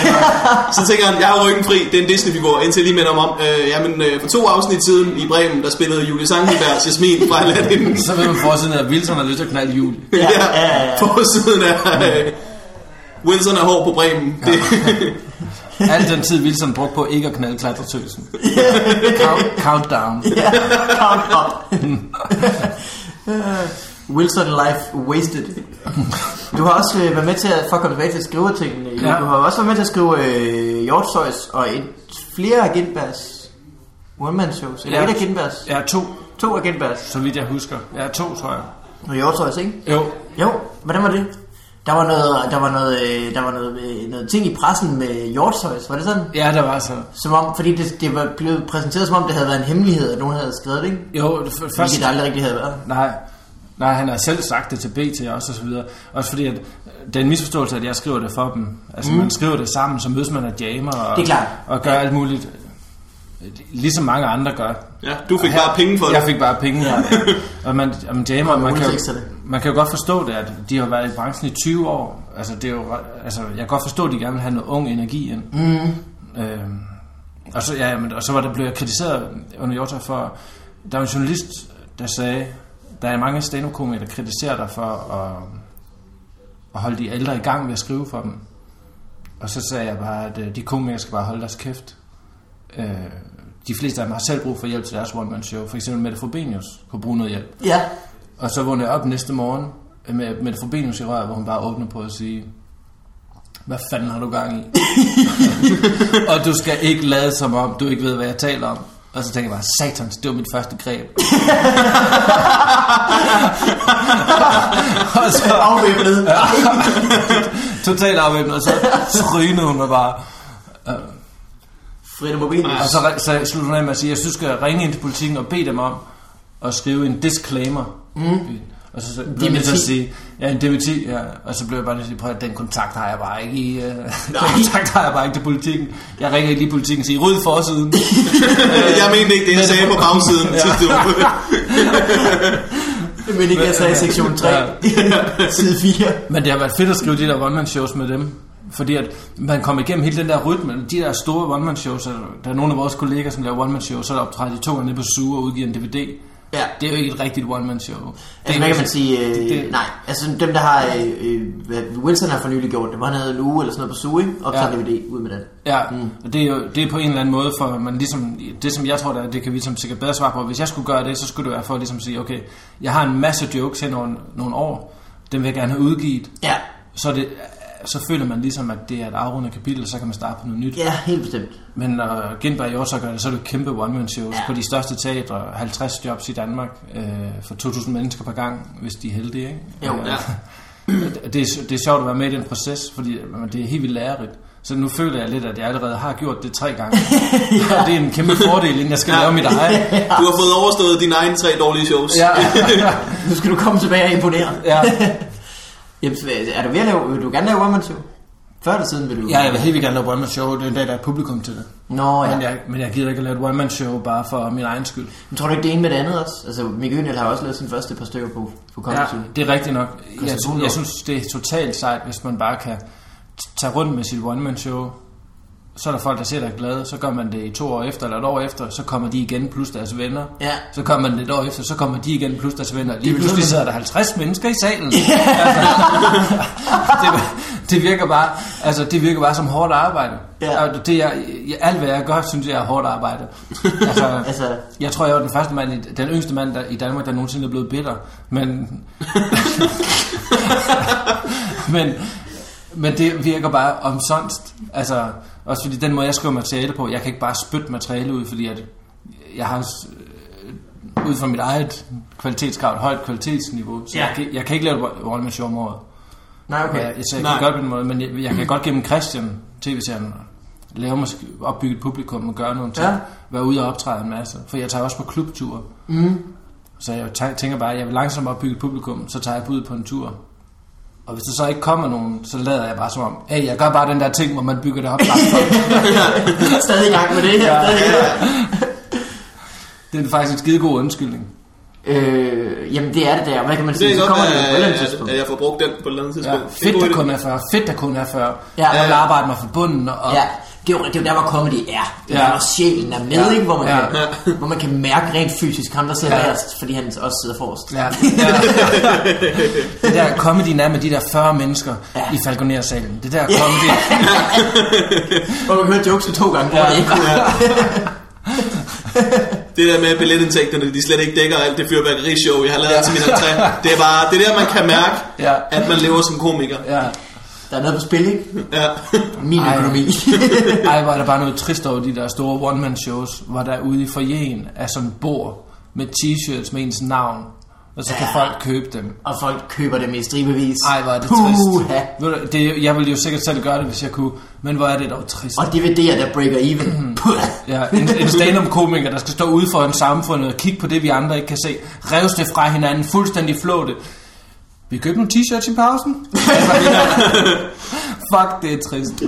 så tænker han, jeg har ryggen fri, det er en Disney-figur, indtil jeg lige minder om. Øh, jamen, øh, for to afsnit siden i Bremen, der spillede Julie Sangenberg Jasmin fra Aladdin. så ved man forsiden af, at Wilson har lyst til at knalde jul. ja, ja, ja, ja. På siden af øh, Wilson er hård på Bremen. Det, Al den tid Wilson brugte på ikke at knalde klatretøsen. Count, countdown. Count up. Wilson Life Wasted. Du har også øh, været med til at, for at komme tilbage til at skrive tingene. Ja. Du har også været med til at skrive øh, Hjortshøjs og et, flere af Gindbergs one-man-shows. Eller Ja. et af Gindbergs. Ja, to, To af Gindbergs. så vidt jeg husker. Ja, to, tror jeg. Og Hjortshøjs, ikke? Jo, Jo, hvordan var det? Der var noget, der var noget, øh, der var noget, øh, noget ting i pressen med Hjortshøjs, var det sådan? ja, der var så. Som om, fordi det, det var blevet præsenteret som om, det havde været en hemmelighed, at nogen havde skrevet det, ikke? Jo, det først... Hvilket det aldrig rigtig havde været. Nej, nej, han har selv sagt det til BT også og så videre. Også fordi, at det er en misforståelse, at jeg skriver det for dem. Altså, mm. man skriver det sammen, så mødes man af jammer og, Det er klart. og gør alt muligt. Ligesom mange andre gør. ja, du fik Her- bare penge for det. Jeg fik bare penge, ja. og man, og man jammer, man kan, jo, man kan jo godt forstå det, at de har været i branchen i 20 år. Altså, det er jo, altså, jeg kan godt forstå, at de gerne vil have noget ung energi ind. Mm. Øhm, og, så, ja, men, og så var det blevet jeg kritiseret under Jota for, der var en journalist, der sagde, der er mange stand der kritiserer dig for at, at holde de ældre i gang ved at skrive for dem. Og så sagde jeg bare, at øh, de komikere skal bare holde deres kæft. Øh, de fleste af dem har selv brug for hjælp til deres one-man-show. For eksempel Mette Frobenius kunne bruge noget hjælp. Ja. Og så vågnede jeg op næste morgen med Mette Frobenius i røret, hvor hun bare åbner på at sige, hvad fanden har du gang i? og du skal ikke lade som om, du ikke ved, hvad jeg taler om. Og så tænker jeg bare, satans, det var mit første greb. og så Afvæbnet. totalt afvæbnet, og så trynede hun mig bare. Frida Mobilius. Og så, så slutter hun af med at sige, jeg synes, du skal ringe ind til politikken og bede dem om at skrive en disclaimer. Mm. Og så, så blev jeg til at sige, ja, en dementi, ja. Og så blev jeg bare nødt til at sige, prøv at den kontakt har jeg bare ikke i, uh, den kontakt har jeg bare ikke til politikken. Jeg ringer ikke lige politikken og siger, ryd forsiden. jeg mente ikke det, jeg sagde på bagsiden. Men ikke jeg sagde i sektion 3. Ja. Side 4. Men det har været fedt at skrive de der one-man-shows med dem. Fordi at man kommer igennem hele den der rytme, de der store one-man-shows, der er nogle af vores kolleger, som laver one-man-shows, så er der optræder de to gange nede på Zoo og udgiver en DVD. Ja. Det er jo ikke et rigtigt one-man-show. Det Altså, er hvad kan man sige? Øh, det- det- nej, altså dem, der har... Øh, øh, Wilson har for nylig gjort det, hvor han havde en uge eller sådan noget på ikke? Og Ja. DVD ud med den. Ja, mm. og det er jo det er på en eller anden måde, for man ligesom, det som jeg tror, der, det kan vi ligesom sikkert bedre svare på. Hvis jeg skulle gøre det, så skulle det være for at ligesom sige, okay, jeg har en masse jokes hen over nogle år, dem vil jeg gerne have udgivet. Ja, Så, det, så føler man ligesom, at det er et afrundet kapitel, så kan man starte på noget nyt. ja, helt bestemt. Men når Gindberg også gør det, så er det jo kæmpe one-man-shows Ja. på de største teatre, 50 jobs i Danmark, øh, for 2.000 mennesker per gang, hvis de er heldige. Ikke? Jo. Øh, Ja. det, er, det er sjovt at være med i den proces, fordi det er helt vildt lærerigt. Så nu føler jeg lidt, at jeg allerede har gjort det tre gange. ja. Og det er en kæmpe fordel, inden jeg skal Ja. lave mit eget. Du har fået overstået dine egne tre dårlige shows. Ja. Nu skal du komme tilbage og imponere. ja. Jamen, er du ved at lave... Vil du gerne lave one man show? Før eller siden vil du... ja, jeg vil helt vildt gerne lave one-man-show. Det er en dag, der er et publikum til det. Nå, ja. Men, jeg, men jeg gider ikke at lave et one-man-show bare for min egen skyld. Men tror du ikke, det ene med det andet også? Altså, Mikke Ønel har også lavet sin første par stykker på, på Comedy Ja, det er rigtigt nok. Jeg, Christian jeg synes, det er totalt sejt, hvis man bare kan tage rundt med sit one-man-show. Så er der folk, der ser dig glade. Så gør man det i to år efter, eller et år efter. Så kommer de igen, plus deres venner. Ja. Så kommer man det et år efter, så kommer de igen, plus deres venner. Lige pludselig sidder der 50 mennesker i salen. Altså, det, Det virker bare, altså det virker bare som hårdt arbejde. Ja. Og det jeg, alt hvad jeg gør, synes jeg er hårdt arbejde. Altså, Altså, jeg tror, jeg var den første mand, i- den yngste mand der, i Danmark, der nogensinde er blevet bitter. Men, men, men det virker bare omsonst. Altså, også fordi den måde, jeg skriver materiale på, jeg kan ikke bare spytte materiale ud, fordi at jeg har øh, ud fra mit eget kvalitetskrav, et højt kvalitetsniveau, så Ja. jeg, kan, jeg kan ikke lave et Rolle med show om året. nej, okay. Jeg, så jeg Nej. kan godt på den måde, men jeg, jeg kan godt gennem Christian, tv-serien, lave måske opbygge et publikum og gøre nogle ting. Ja. Være ude og optræde en masse. For jeg tager også på klubture. Mm. Så jeg tæ- tænker bare, at jeg vil langsomt opbygge et publikum, så tager jeg ud på en tur. Og hvis der så ikke kommer nogen, så lader jeg bare som om, hey, jeg gør bare den der ting, hvor man bygger det op. Stadig i gang med det her. Ja. Det er faktisk en skide god undskyldning. Øh, jamen det er det der. Hvad kan man Det sige? er Så godt, kommer det på et eller andet at, tidspunkt. at jeg får brugt den på et eller andet Ja. tidspunkt. Det er Fedt, der kun er før. Fedt, der kun er før. Ja. Jeg vil arbejde mig fra bunden. Og, Ja, det er, jo, det er jo der, hvor comedy er. Det er Ja. der, hvor sjælen er med, Ja. ikke? Hvor man, Ja. kan, hvor man kan mærke rent fysisk ham, der sidder Ja. værst, fordi han også sidder forrest. Ja, ja. det der comedyen er med de der 40 mennesker Ja. i Falconer-salen. Det der comedy... Hvor man kan høre jokes to gange, hvor Ja. det ikke Det der med billetindtægterne, de slet ikke dækker alt det fyrværkerishow, jeg har lavet ja. til min entré. Det er bare, det er der, man kan mærke, Ja. at man lever som komiker. ja. Der er noget på spil, ikke? Ja. Min Ej. økonomi. Ej, var der bare noget trist over de der store one-man-shows, hvor der ude i forjen er sådan et bord med t-shirts med ens navn, og så kan Ja. folk købe dem. og folk køber dem i stribevis. Ej, hvor er det Puha. trist. Det, jeg ville jo sikkert selv gøre det, hvis jeg kunne, men hvor er det dog trist. Og DVD'er, der breaker even. Ja, en, en stand-up komiker, der skal stå ude for en samfund og kigge på det, vi andre ikke kan se. Revs det fra hinanden, fuldstændig flå det. Vi købte nogle t-shirts i pausen. Fuck, det er trist.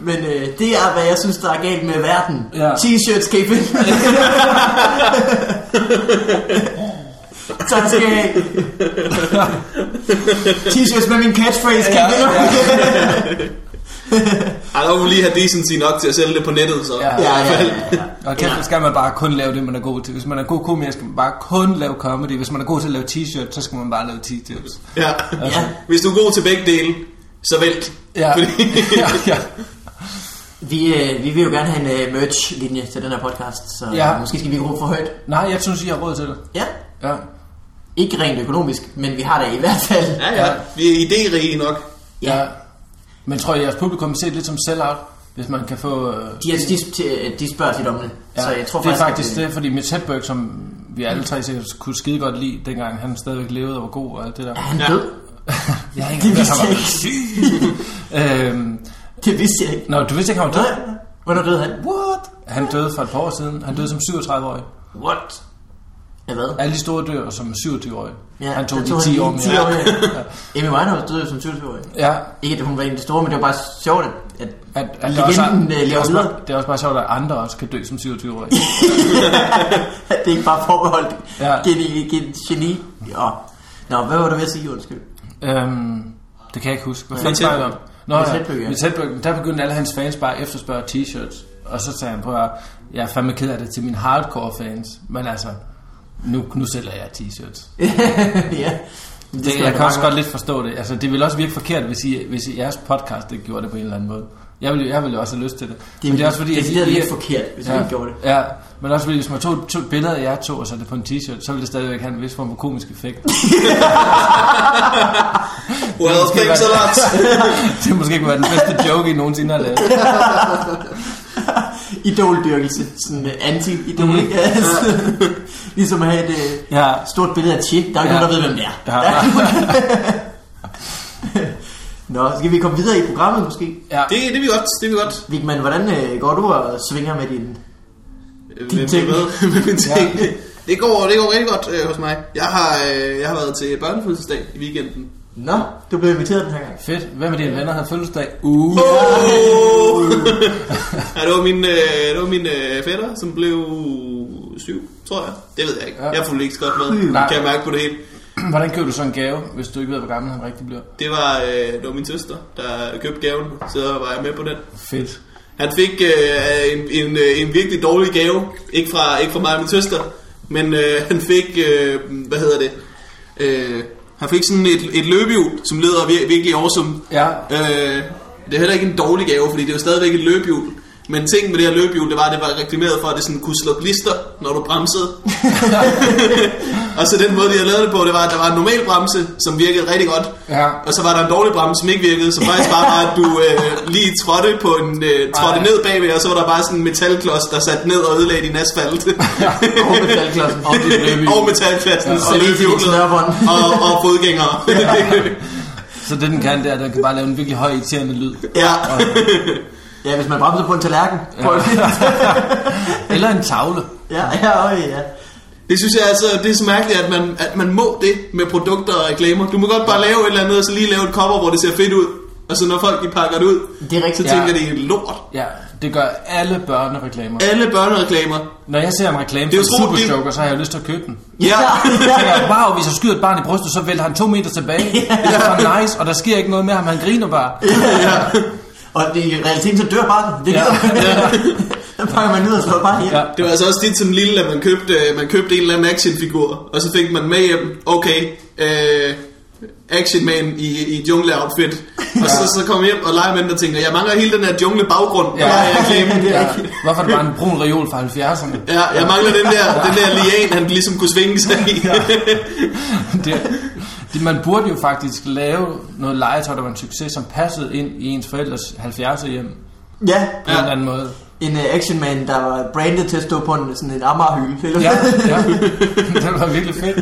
Men øh, det er, hvad jeg synes, der er galt med verden. Ja. T-shirts kan I finde. tak skal I have. T-shirts med min catchphrase, kan I Ja, finde. Ej, der må man lige have decency nok til at sælge det på nettet, så. Ja. Ja, ja, ja, ja. Og kæft, så skal man bare kun lave det, man er god til. Hvis man er god komiker, skal man bare kun lave comedy. Hvis man er god til at lave t-shirt, så skal man bare lave t-shirts. ja. Ja. Hvis du er god til begge dele, så vælg. Ja, Fordi- ja, ja. Vi, øh, vi vil jo gerne have en øh, merch-linje til den her podcast, så Ja. måske skal vi råbe for højt. Nej, jeg synes, I har råd til det. Ja, Ja. ikke rent økonomisk, men vi har det i hvert fald. Ja, ja. Vi er idérige nok. Ja. ja. Men tror jeg, at jeres publikum ser det lidt som sell-out, hvis man kan få... Øh, De, er, de, de spørger tit om det, ja. så jeg tror det er faktisk, faktisk at, det, fordi Mitch Hedberg, som vi alle tre sikkert kunne skide godt lide, dengang han stadigvæk levede og var god og alt det der. Er han Ja. død? Jeg har ikke Det vidste jeg ikke. øhm, Det vidste jeg ikke. Nå, du vidste ikke, han var død? Nej, hvornår døde han? What? Han døde for et par år siden. Han døde som 37-årig. What? Ja, hvad? Alle de store dør som 27-årig. Ja, han tog der de 10 år mere. 10 år mere. Amy Winehouse døde som 27-årig. Ja, Ikke at hun var en af de store, men det var bare sjovt, at, at at, at det, er også, legenden det, er lever også videre. bare, det er også bare sjovt, at andre også kan dø som 27-årige. At det ikke bare er forbeholdt Ja. geni, geni, geni. Ja. Nå, hvad var du ved at sige, undskyld? øhm, det kan jeg ikke huske. Hvad fanden snakker du om? Nå, Mitch ja. Ja. Hedberg, der begyndte alle hans fans bare at efterspørge t-shirts. Og så sagde han på, at jeg er fandme ked af det til mine hardcore fans. Men altså, nu, nu sælger jeg t-shirts. ja. Det, jeg kan også godt lidt forstå det. Altså, det vil også virke forkert, hvis, I, hvis I, jeres podcast ikke gjorde det på en eller anden måde. Jeg ville, jeg ville jo også have lyst til det. Det, men det er også fordi, det, at det, det er lidt forkert, hvis ja. ikke gjorde det. Ja, men også fordi, hvis man tog to billeder af jer to og satte det på en t-shirt, så ville det stadigvæk have en vis form for komisk effekt. Well, thanks a lot. det måske kunne være den bedste joke, I nogensinde har lavet. Idoldyrkelse. Sådan anti-idol, mm. ikke? Altså, ligesom at have et uh, Ja. stort billede af Che. Der er jo ikke Ja. nogen, der ved, hvem det er. Ja. Nå, skal vi komme videre i programmet måske? ja. Det, det er vi godt, det er vi godt. Vigman, hvordan uh, går du og svinger med din... Din Med- ting. Med, med min ting. Det går, det går rigtig godt øh, hos mig. Jeg har, øh, jeg har været til børnefødselsdag i weekenden. Nå, du blev inviteret den her gang. Fedt. Hvem af dine venner havde fødselsdag? Uh. Oh! ja, det var min, øh, det var min øh, fætter, som blev syv, tror jeg. Det ved jeg ikke. Ja. Jeg fulgte ikke så godt med. Det kan jeg mærke på det hele. Hvordan køber du så en gave, hvis du ikke ved, hvor gammel han rigtig bliver? Det var, øh, det var min søster, der købte gaven, så var jeg med på den. Fedt. Han fik øh, en, en, øh, en virkelig dårlig gave. Ikke fra, ikke fra mig og min søster, men øh, han fik, øh, hvad hedder det? Øh, Han fik sådan et, et løbehjul, som lyder vir- virkelig awesome. Ja. Øh, det er heller ikke en dårlig gave, fordi det er jo stadigvæk et løbehjul. Men ting med det her løbehjul, det var, at det var reklameret for, at det sådan kunne slå blister, når du bremsede. og så den måde, de havde lavet det på, det var, at der var en normal bremse, som virkede rigtig godt. Ja. Og så var der en dårlig bremse, som ikke virkede, som faktisk bare var, at du øh, lige trådte, på en, øh, trådte Ej. ned bagved, og så var der bare sådan en metalklods, der satte ned og ødelagde din asfalt. Og metalklassen. Og dit løbehjul. og metalklassen, Ja. og Så din løbehjulet, og, og fodgængere. Så det den kan, det er, at den kan bare lave en virkelig høj irriterende lyd. ja. Ja, hvis man bremser på en tallerken. Ja, Eller en tavle. ja, ja, øj, ja. Det synes jeg altså, det er så mærkeligt, at man, at man må det med produkter og reklamer. Du må godt bare lave et eller andet, og så lige lave et cover, hvor det ser fedt ud. Og så når folk de pakker det ud, Det er rigtigt. så tænker Ja. de, lort. Ja, det gør alle børnereklamer. Alle børnereklamer. Når jeg ser en reklame Det er for en. Super Joker, så har jeg lyst til at købe den. Ja, Jeg tænker, wow, hvis jeg skyder et barn i brystet, så vælter han to meter tilbage. Det er nice, og der sker ikke noget med ham, han griner bare. Og det, i realiteten så dør barnet. Det Ja. ja. Der pakker man ud og slår bare ihjel. Ja. det var altså også tit som lille, at man købte, man købte en eller anden actionfigur, og så fik man med hjem, okay, øh, Action Man i, i jungle-outfit. Og så, så kom jeg hjem og leger med den og tænker, jeg mangler hele den her jungle-baggrund, der Ja. i reklamen. Ja. Hvorfor er det bare en brun reol fra 70'erne? Ja, jeg mangler den der, den der lian, han ligesom kunne svinge sig i. Det, det, man burde jo faktisk lave noget legetøj, der var en succes, som passede ind i ens forældres 70'er hjem. Ja, På ja. en eller anden måde. en uh, action man, der var branded til at stå på en, sådan en Amager-hylde. Ja, ja. Det var virkelig fedt.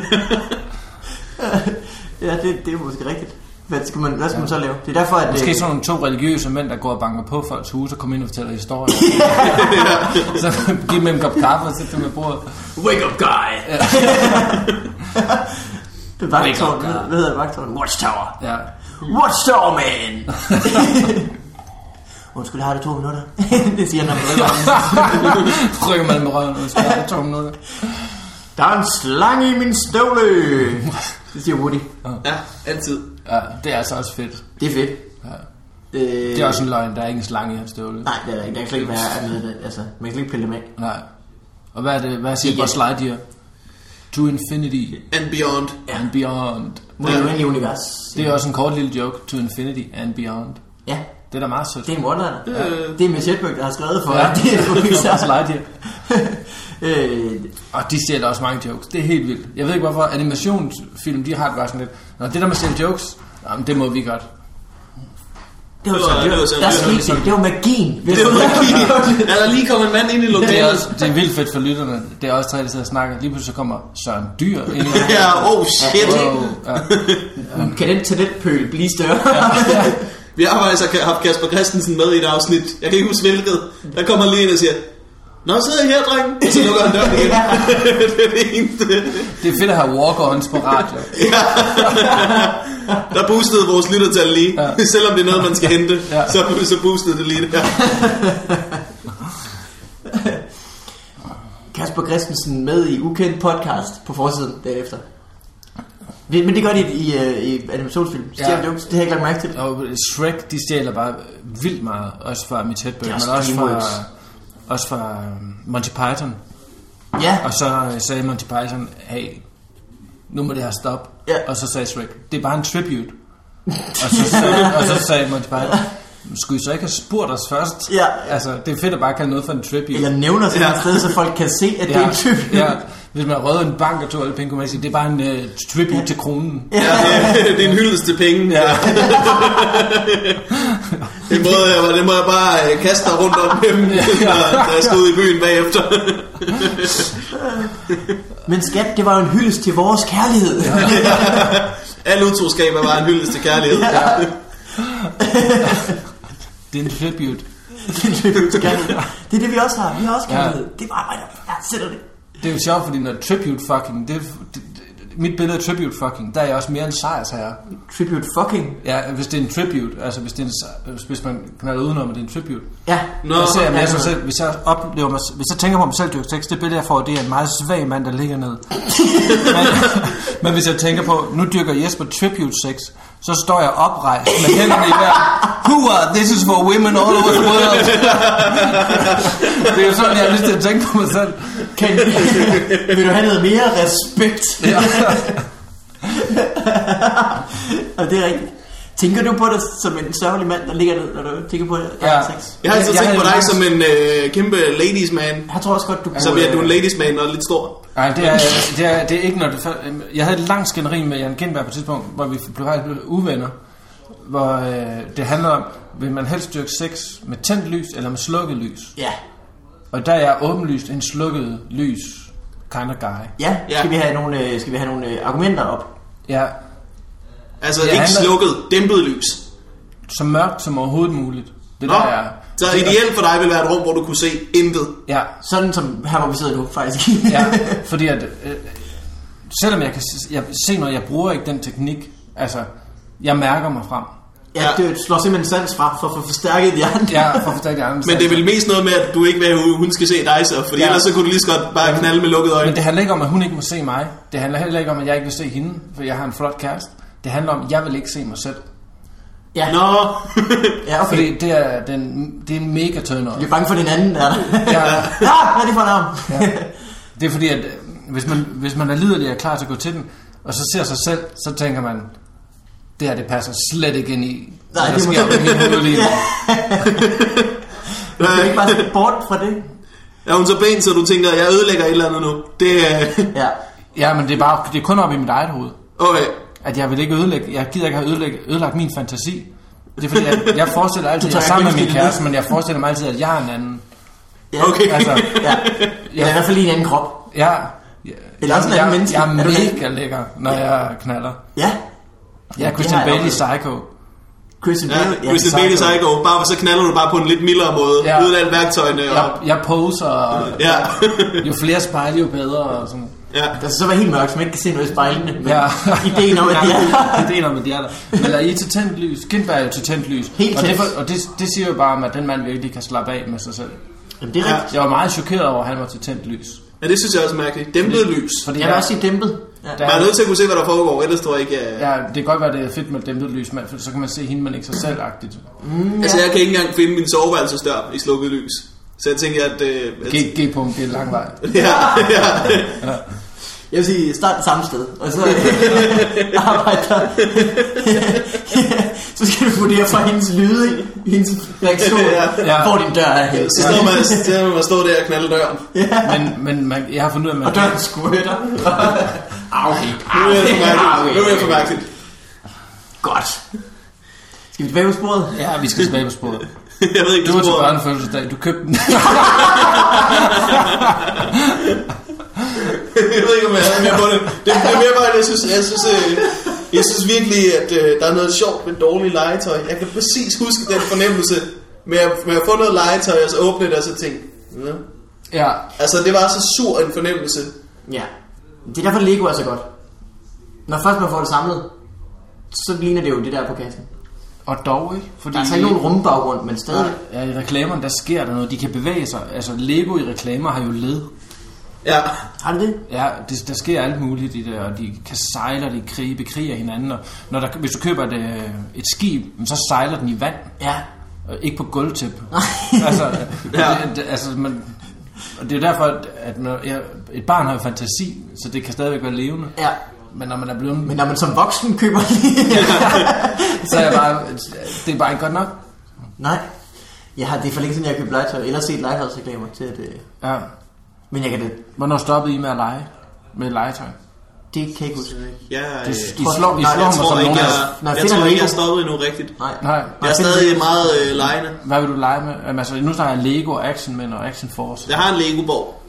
ja det, det er måske rigtigt. Hvad skal man, hvad skal man så lave? Det er derfor, at... Måske øh, sådan nogle to religiøse mænd, der går og banker på folks huse og kommer ind og fortæller historier. så giv dem en kop kaffe og sæt dem med bordet. Wake up, guy! Det er vagtårn. Wake up, Hvad hvad hedder det vagtårn? Watchtower. Ja. Watchtower, man! Undskyld, jeg har det to minutter. det siger han, når man rykker. Rykker man med røven, og så er det to minutter. Der er en slange i min støvle! Det siger Woody. Ja, altid. Ja, det er altså også fedt. Det er fedt. Ja. Øh, Det er også en løgn, der er ingen slange i hans støvle. Nej, det er der ikke. Der kan slet ikke være noget. Altså, man kan slet ikke pille dem af. Nej. Og hvad er det? Hvad siger. Buzz Lightyear? To infinity And beyond. and beyond. Mod det uendelige univers. Det er også en kort lille joke. To infinity and beyond. Ja, Det er da meget sødt. det er en one Ja. Det er Miss Hedberg, der har skrevet for, Ja, det er Pixar. Lightyear. øh, Og de stjæler også mange jokes. Det er helt vildt. Jeg ved ikke, hvorfor animationsfilm, de har det bare sådan lidt. Nå, det der med at jokes, jamen, det må vi godt. Det var Det var- det det var var, så- der det var det. Det var magien. Det var magi. Er der lige kommet en mand ind i Det lokalet? det er vildt fedt for lytterne. Det er også tre, der sidder og snakker. Lige pludselig så kommer Søren Dyr ind. Ja, oh shit. Wow, ja. Kan den talentpøl blive større? Vi har faktisk haft Kasper Christensen med i et afsnit. Jeg kan ikke huske hvilket. Der kommer lige ind og siger, Nå, sidder I her, dreng? Og så lukker han døren igen. det er det eneste. Det er fedt at have walk-ons på radio. Der boostede vores lyttertal lige. Ja. Selvom det er noget, man skal hente, Ja. ja. så, så boostede det lige der. Kasper Christensen med i ukendt podcast på forsiden dagen efter. Men det gør de i, i, i animationsfilm. Ja. Ja. Jokes, det har jeg ikke lagt mærke til. Og Shrek, de stjæler bare vildt meget. Også fra Mitch Hedberg, Det er men også fra. Også fra øhm, Monty Python. Ja, Og så øh, sagde Monty Python, hey, nu må det her stoppe. Ja. Og så sagde Shrek, det er bare en tribute. og, så sagde, og så sagde Monty Python, skulle I så ikke have spurgt os først? Ja. Altså, det er fedt at bare kalde noget for en tribute. eller nævner sådan Ja. et sted, så folk kan se, at det er en type. ja, hvis man røvede en bank og tog alle penge, kunne man sige, det er bare en uh, tribute ja. til kronen. Ja, det, det er en hyldest til penge. Ja. det, må jeg, det må jeg bare øh, kaste dig rundt om dem, når, når jeg ud i byen bagefter. Men skat, det var en hyldest til vores kærlighed. Ja. Alle utroskaber var en hyldest til kærlighed. Ja. Det er en tribute. det er en tribute til kærlighed. Det er det, vi også har. Vi har også Ja. kærlighed. Det var arbejder. Jeg sætter det. Det er jo sjovt, fordi når tribute fucking, det, det, det, mit billede af tribute fucking, der er jeg også mere en sejrsherre. Tribute fucking. Ja, hvis det er en tribute, altså hvis, det er en, hvis man knalder udenom, at det er en tribute. Ja. Nå, Jeg ser, ja, mere selv, hvis jeg oplever mig, hvis jeg tænker på mig selv dyrktekst, det billede jeg får, det er en meget svag mand, der ligger ned. men, men hvis jeg tænker på, nu dyrker Jesper tribute sex, så står jeg oprejst med hænderne i vejr. Hua, this is for women all over the world. det er jo sådan, jeg har lyst til at tænke på mig selv. Kan, vil du have noget mere respekt? Ja. og det er rigtigt. Tænker du på dig som en sørgelig mand, der ligger ned, når du tænker på det? Ja. sex? Jeg har altid Jeg- jeg tænkt på havde dig som en øh, kæmpe ladies man. Jeg tror også godt, du Så kunne... bliver du en ladies man og lidt stor. Nej, det er, det, er, det er ikke, når det fal- Jeg havde et langt skænderi med Jan Kindberg på et tidspunkt, hvor vi blev uvenner. Hvor øh, det handler om, vil man helst dyrke sex med tændt lys eller med slukket lys? Ja. Og der er jeg åbenlyst en slukket lys kind of guy. Ja, Ja. skal vi have nogle, øh, skal vi have nogle øh, argumenter op? Ja, Altså Det ikke slukket, dæmpet lys. så mørkt som overhovedet muligt. Det Nå, der er... så ideelt for dig vil være et rum, hvor du kunne se intet. Ja, Sådan som her, hvor vi sidder nu, faktisk. ja, fordi at, øh, selvom jeg kan s- jeg se noget, jeg bruger ikke den teknik. Altså, jeg mærker mig frem. ja, det slår simpelthen sans fra for at få forstærket hjernen. Jeg får forstærket de andre Men det er vel mest noget med, at du ikke vil have, at hun skal se dig så. Fordi Ja. ellers så kunne du lige så godt bare knalde med lukkede øjne. Men det handler ikke om, at hun ikke må se mig. Det handler heller ikke om, at jeg ikke vil se hende, for jeg har en flot kæreste. Det handler om, at jeg vil ikke se mig selv. Ja, Nå, ja okay. Fordi det er, den, det er en mega turn Du er bange for din anden, er der? Ja, ja, hvad er det for navn? ja. Det er fordi, at øh, hvis man, hvis man er liderlig og er klar til at gå til den, og så ser sig selv, så tænker man, det her det passer slet ikke ind i, Nej, det sker med min hoved lige nu. Du kan ikke bare se bort fra det. er hun så pæn, så du tænker, at jeg ødelægger et eller andet nu? Det er... Ja. Ja, men det er, bare, det er kun op i mit eget hoved. Okay. At jeg vil ikke ødelægge, jeg gider ikke have ødelægge, ødelagt min fantasi. Det er fordi, at jeg forestiller altid, at jeg er sammen med min kæreste, men jeg forestiller mig altid, at jeg er en anden. ja. Okay. Altså, Ja. Eller i hvert fald i en anden krop. jeg, jeg, Eller også en jeg, anden menneske. jeg er Er mega lækker, når jeg knaller. Ja. Jeg er det Christian jeg Bailey. Psycho. Christian Ja, Bale. Ja, Christian Bailey Psycho. Bare, så knaller du bare på en lidt mildere måde. Ja. Uden alle værktøjene. Jeg, Og, jeg poser, og ja. jo flere spejle, jo bedre. Og sådan. Ja. Der skal så være helt mørkt, så man ikke kan se noget i spejlene. Men Ja. ideen om, at de er... Ideen om, at de er der. Men er I til tændt lys? Kindberg er jo til tændt lys. Helt og det, og det, det siger jo bare, om, at den mand virkelig kan slappe af med sig selv. Jamen, det er Ja. rigtigt. Jeg var meget chokeret over, at han var til tændt lys. ja, det synes jeg også er mærkeligt. Dæmpet lys. Fordi Jeg vil også sige dæmpet. Ja. Der- Man er nødt til at kunne se, hvad der foregår, ellers tror jeg ikke... at- Ja, det kan godt være, at det er fedt med dæmpet lys, men for så kan man se hende, men ikke sig selv-agtigt. Altså, jeg kan ikke engang finde min soveværelsesdør i slukket lys. Så jeg tænker, at... Øh, G-punkt, det er lang vej. ja, ja. Jeg vil sige, start det samme sted, og så arbejde der. så skal du vurdere fra hendes lyde, i hendes reaktion, Ja. Ja. hvor din dør er hen. Så står man, så står man stå der og knalde døren. Men, men man, jeg har fundet ud af, at man Og døren squirter. Au, Nu er det for mærkeligt. Nu er det for mærkeligt. Godt. Skal vi tilbage på sporet? Ja, vi skal tilbage på sporet. Jeg ved ikke, Du var til børnefødselsdag, du købte den. Jeg ved ikke, om jeg havde mere på det. Det er mere bare, at jeg synes, jeg synes, øh, jeg synes virkelig, at øh, der er noget sjovt med dårligt legetøj. Jeg kan præcis huske den fornemmelse med at, med at få noget legetøj, og så åbne det, og så tænke, ja. ja, Altså, det var så sur en fornemmelse. Ja. Det er derfor Lego er så godt. Når først man får det samlet, så ligner det jo det der på kassen. og dog ikke. Fordi Der er altså ikke nogen rumbaggrund, men stadig. Ja, i reklamerne, der sker der noget. De kan bevæge sig. Altså, Lego i reklamer har jo led. Ja, Har det det? Ja, det, der sker alt muligt i det, og de kan sejle, og de krige, bekriger hinanden. Og når der, hvis du køber et, øh, et skib, så sejler den i vand, Ja. og ikke på gulvtæppe. altså, Ja. det, altså man, og det er derfor, at- at når, ja, et barn har jo fantasi, så det kan stadigvæk være levende. Ja. Men når man er blevet... Men når man som voksen køber så er jeg bare, det er bare ikke godt nok. Nej. Jeg har, det er for længe siden, jeg har købt legetøj, eller set legetøjsreklamer til at... Øh, Ja. Men jeg kan det, Hvornår stoppede I med at lege? Med legetøj? det kan jeg ikke huske. ja Det, øh, I slår, I Nej, slår jeg tror ikke, jeg, jeg jeg, tror ikke, jeg stoppede endnu rigtigt. Nej. Nej. Jeg er stadig meget øh, lejende. Hvad vil du lege med? Jamen, altså, nu snakker jeg Lego, Action Man og Action Force. Jeg har en Lego-borg.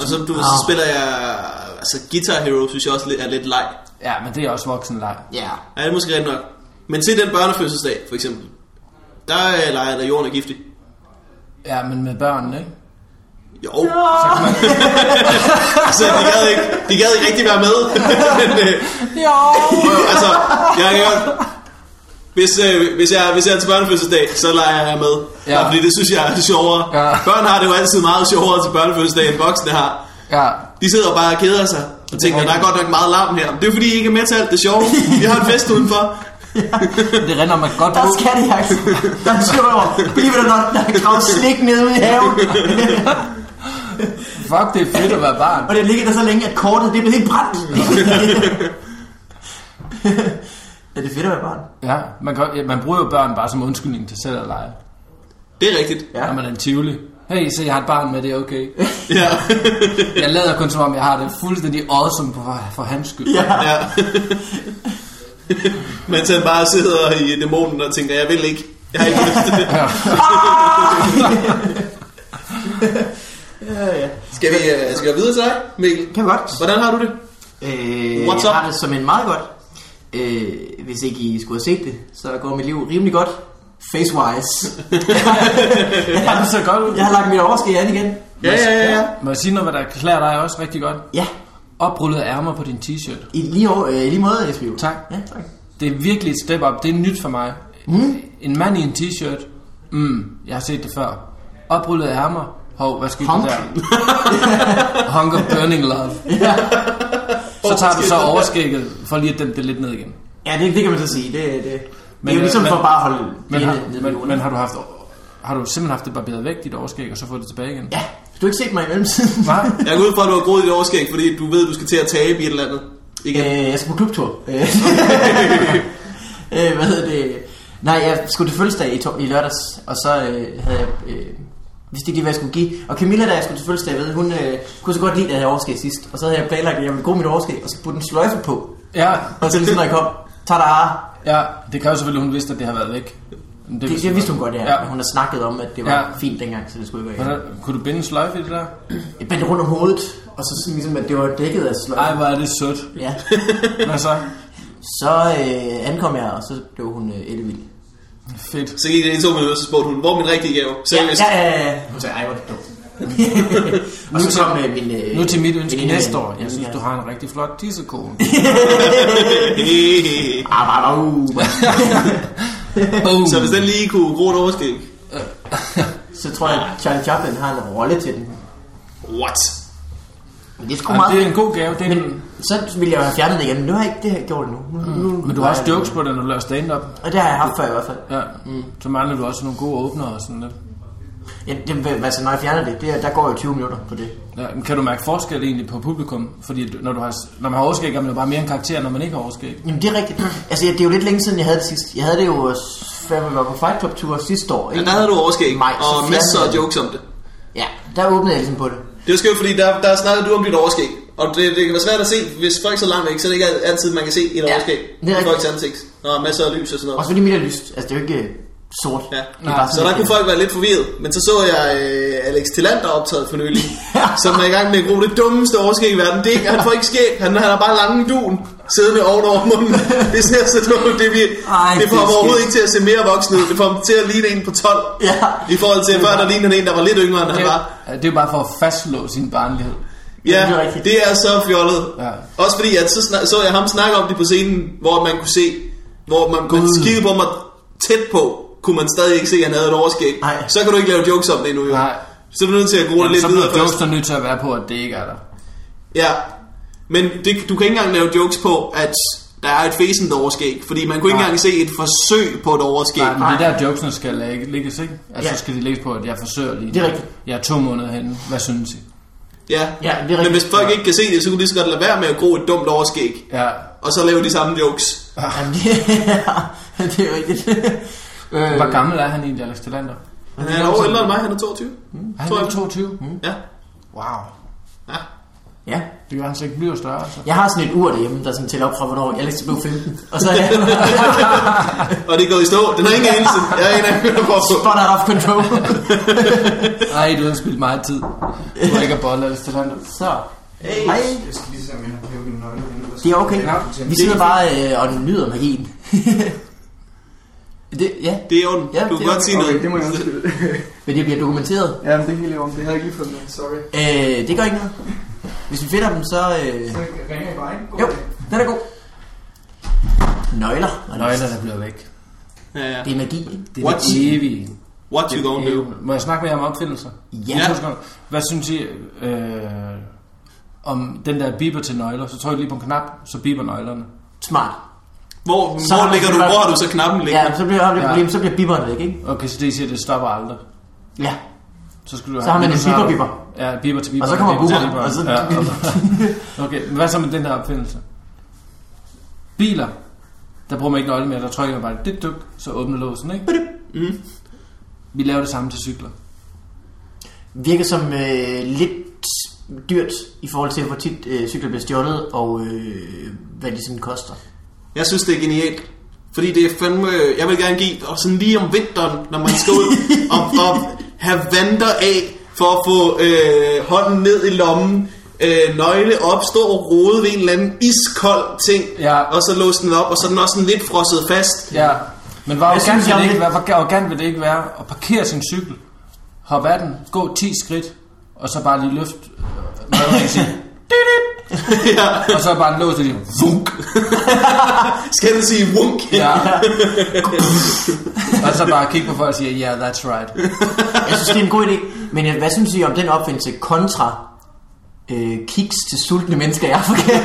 Og så, du, så spiller jeg... Altså, Guitar Hero synes jeg også er lidt leg. Ja, men det er også voksenleg. Ja. Ja, det er måske rigtig nok. Men til den børnefødselsdag, for eksempel. Der øh, leger jeg, da jorden er giftig. Ja, men med børnene, ikke? Jo. altså, de gad, ikke, de gad ikke rigtig være med. Men, øh, Jo! øh, altså, jeg kan godt... Hvis, øh, hvis, jeg, hvis jeg er til børnefødselsdag, så leger jeg med. Ja. Ja. Fordi det synes jeg er sjovere. Ja. Børn har det jo altid meget sjovere til børnefødselsdag, end voksne har. Ja. De sidder bare og keder sig og tænker, der er godt nok meget larm her. Det er fordi, I ikke er med til alt det sjove. Vi har en fest udenfor. Det render man godt Der er skattejagt. Der er sjovere. Believe it or not, der er slik nede i haven. Fuck, det er fedt at være barn. Og det ligger der så længe, at kortet det er blevet helt brændt. er det fedt at være barn? Ja, man, kan, ja, man bruger jo børn bare som undskyldning til selv at lege. Det er rigtigt. Ja. Når man er en tivoli. Hey, se, jeg har et barn med, det er okay. Ja. Jeg lader kun som om, jeg har det fuldstændig awesome for, for hans skyld. Ja. ja. Mens han bare sidder i dæmonen og tænker, jeg vil ikke. Jeg har ikke lyst til det. Ja. Skal vi, øh, skal vi videre til dig, Mikkel? Kan vi godt. Hvordan har du det? Øh, What's jeg up? har det som en meget godt. Øh, hvis ikke I skulle have set det, så går mit liv rimelig godt. Face-wise. Ja, det ser godt ud. Jeg har lagt mit overskæg an igen. Ja, ja, ja. ja. Må jeg sige noget, hvad der klæder dig også rigtig godt? Ja, Oprullede ærmer på din t-shirt. i lige, over, øh, i lige måde, Esbjørn. Tak. Ja, tak. Det er virkelig et step up. Det er nyt for mig. Mm. En mand i en t-shirt. Mm, jeg har set det før. Oprullede ærmer. Hov, hvad skete der Honk. der? Of burning love. Ja, Så tager du så overskægget for lige at dæmpe det lidt ned igen. ja det, det kan man så sige. Det, det, det Men, er jo ligesom øh, for men- bare at holde Men har, nede ved men, men har du haft har du simpelthen haft det barberet væk, dit overskæg, og så fået det tilbage igen? Ja, har du ikke set mig i mellemtiden? Nej? Jeg går ud fra, at du har groet dit overskæg, fordi du ved, at du skal til at tabe i et eller andet. Igen. Øh, jeg skal på klubtur. Øh, øh, hvad hedder det? Nej, jeg skulle til fødselsdag i, to- i lørdags, og så øh, havde jeg... Øh, vidste ikke lige, hvad jeg skulle give. Og Camilla, da jeg skulle til fødselsdag, ved, hun øh, kunne så godt lide, at jeg havde overskæg sidst. Og så havde jeg planlagt, at jeg ville gå mit overskæg, og så putte en sløjfe på. Ja, Og så ligesom, når jeg kom, tada! ja, det kan jo selvfølgelig, hun vidste, at det har været væk. Men Det, det vidste hun godt, ja. Ja. hun har snakket om, at det var Ja. fint dengang, så det skulle ikke være. Hvordan, kunne du binde en sløjfe i det der? Jeg bandt rundt om hovedet, og så ligesom, at det var dækket af sløjfe. Ej, hvor er det sødt. Ja. Hvad så? Så øh, ankom jeg, og så blev hun øh, ellevild. Fedt. Så gik det i to minutter, så spurgte hun, hvor er min rigtige gave? Seriøst. Ja, ja, ja, ja. Hun sagde, ej, hvor er det dumt. og så kom øh, min... Øh, Nu til mit ønske veninde- næste år. Jeg synes, du har en rigtig flot tissekone. Ah, uh. Så hvis den lige kunne gro et overskæg. Så tror jeg, at Charlie Chaplin har en rolle til den. What? Men det er sgu meget... det er en god gave. Det er en, Men så ville jeg jo have fjernet det igen, men nu har jeg ikke det her gjort. Nu, nu, men du har også jokes på det, når du laver stand-up. Og det har jeg haft før i hvert fald. Ja. Så mangler du også nogle gode åbnere og sådan lidt. Ja, det, altså, når jeg fjerner det, det er, der går jo 20 minutter på det. Ja, men kan du mærke forskel egentlig på publikum? Fordi når, du har, når man har overskæg, er man jo bare mere en karakter, når man ikke har overskæg. Jamen det er rigtigt. Altså det er jo lidt længe siden, jeg havde det sidst. Jeg havde det jo, før vi var på Fight Club Tour sidste år. Ja, Ikke? der havde du overskæg, Maj, og masser af det. jokes om det. Ja, der åbnede jeg ligesom på det. Det var skønt, fordi der, der snakkede du om dit overskæg. Og det, det kan være svært at se, hvis folk er så langt væk, så er det ikke altid, man kan se et Ja, overskæg. det er folks ansigt. Og masser af lys og sådan noget. Også fordi mit er lyst. Altså det er jo ikke øh, sort. Ja. Er bare Så der kunne folk være lidt forvirret. Men så så jeg øh, Alex Tillander optaget for nylig, som er i gang med at gro det dummeste overskæg i verden. Det er, ikke- han får ikke skæg, han, han har bare lange dun siddende ovenover munden. Det ser så dumt ud. Det, vi, Ej, det får det ham overhovedet ikke til at se mere voksen ud. Det får ham til at ligne en på 12. Ja. I forhold til før, der lignede han en, der var lidt yngre, end han Det, var. er- det er bare for at fastslå sin barnlighed. Ja, det er rigtigt. det er så fjollet. Ja. Også fordi, at så, snak, så jeg ham snakke om det på scenen, hvor man kunne se, hvor man, man Gud. kiggede på mig tæt på, kunne man stadig ikke se, at han havde et overskæg. Nej. Så kan du ikke lave jokes om det endnu, jo. Nej. Så er du nødt til at gro det Jamen, lidt så videre bliver først. jokes nødt til at være på, at det ikke er der. Ja, men det, du kan ikke engang lave jokes på, at der er et fæsent overskæg, fordi man kunne ikke Nej. engang se et forsøg på et overskæg. Nej, men det er der jokesene skal lægge, lægges, ikke? Altså, Ja. så skal de lægges på, at jeg forsøger lige. Det er rigtigt. Jeg er to måneder henne. Hvad synes I? Ja, Ja, det er men rigtigt. hvis folk ikke kan se det, så kunne de så godt lade være med at gro et dumt overskæg, Ja, og så lave de samme jokes. Jamen, det, det er rigtigt. øh, hvor gammel er han egentlig, Alex Tillander? Han er over ældre end mig, han er 22. Er han er 22? Mm. Ja. Wow. ja. Ja. Det gør han så ikke bliver større, altså. Jeg har sådan et ur derhjemme, der sådan tæller op fra, hvornår jeg blev 15. Og så er jeg Og det er gået i stå. Den har ingen anelse. Jeg aner ikke, hvad der foregår. spot out of control. Nej, du har spildt meget tid. Du har ikke at bolle Alex Tillander. Så. Hej. Jeg skal lige se, om jeg har hævet henne. Det er okay. Vi sidder bare øh, og nyder magien. det, ja, Det er orden. Ja, du det kan er godt sige Okay, noget. det må jeg undskylde. men det bliver dokumenteret. ja, men det er helt i orden. Det havde jeg ikke lige fået med. Sorry. Øh, det gør ikke noget. Hvis vi finder dem, så... Øh, Så ringer I bare, ikke? God jo, den er god. Nøgler. Nøgler, der bliver væk. Ja, ja. Det er magi, ikke? Det er What? det evige. What you gonna do? Må jeg snakke med jer om opfindelser? Ja. Ja. Hvad synes I øh, om den der biber til nøgler? Så tryk lige på en knap, så biber nøglerne. Smart. Hvor, Så hvor ligger du? Hvor har du så knappen liggende? Ja, så bliver har vi et Ja. problem, så bliver biberen væk, ikke? Okay, så det siger, at det stopper aldrig. Ja. Så, skal du Så har man en biber-biber. Ja, biber til biber. Og så kommer biber. og så- Ja, okay, men hvad så med den der opfindelse? Biler Der bruger man ikke nøgle mere, der trykker man bare dit duk, så åbner låsen, ikke? Mm. Vi laver det samme til cykler. Virker som øh, lidt dyrt i forhold til, hvor tit øh, cykler bliver stjålet, og øh, hvad de sådan koster. Jeg synes, det er genialt. Fordi det er fandme... Jeg vil gerne give... Og sådan lige om vinteren, når man skal ud og, og have vanter af, for at få øh, hånden ned i lommen, øh, nøgle op, stå og rode ved en eller anden iskold ting, Ja. og så låse den op, og så er den også sådan lidt frosset fast. Ja, men hvor arrogant synes vil, det ikke være, hvor arrogant vil det ikke være at parkere sin cykel, hoppe af den, gå 10 skridt, og så bare lige og sige, ja. og så bare låse det lige, vunk, Skal det sige wunk? ja. og så bare kigge på folk og sige, yeah, that's right. Jeg synes, det er en god idé. Men øh, hvad synes I om den opfindelse kontra øh, kiks til sultne mennesker i Afrika?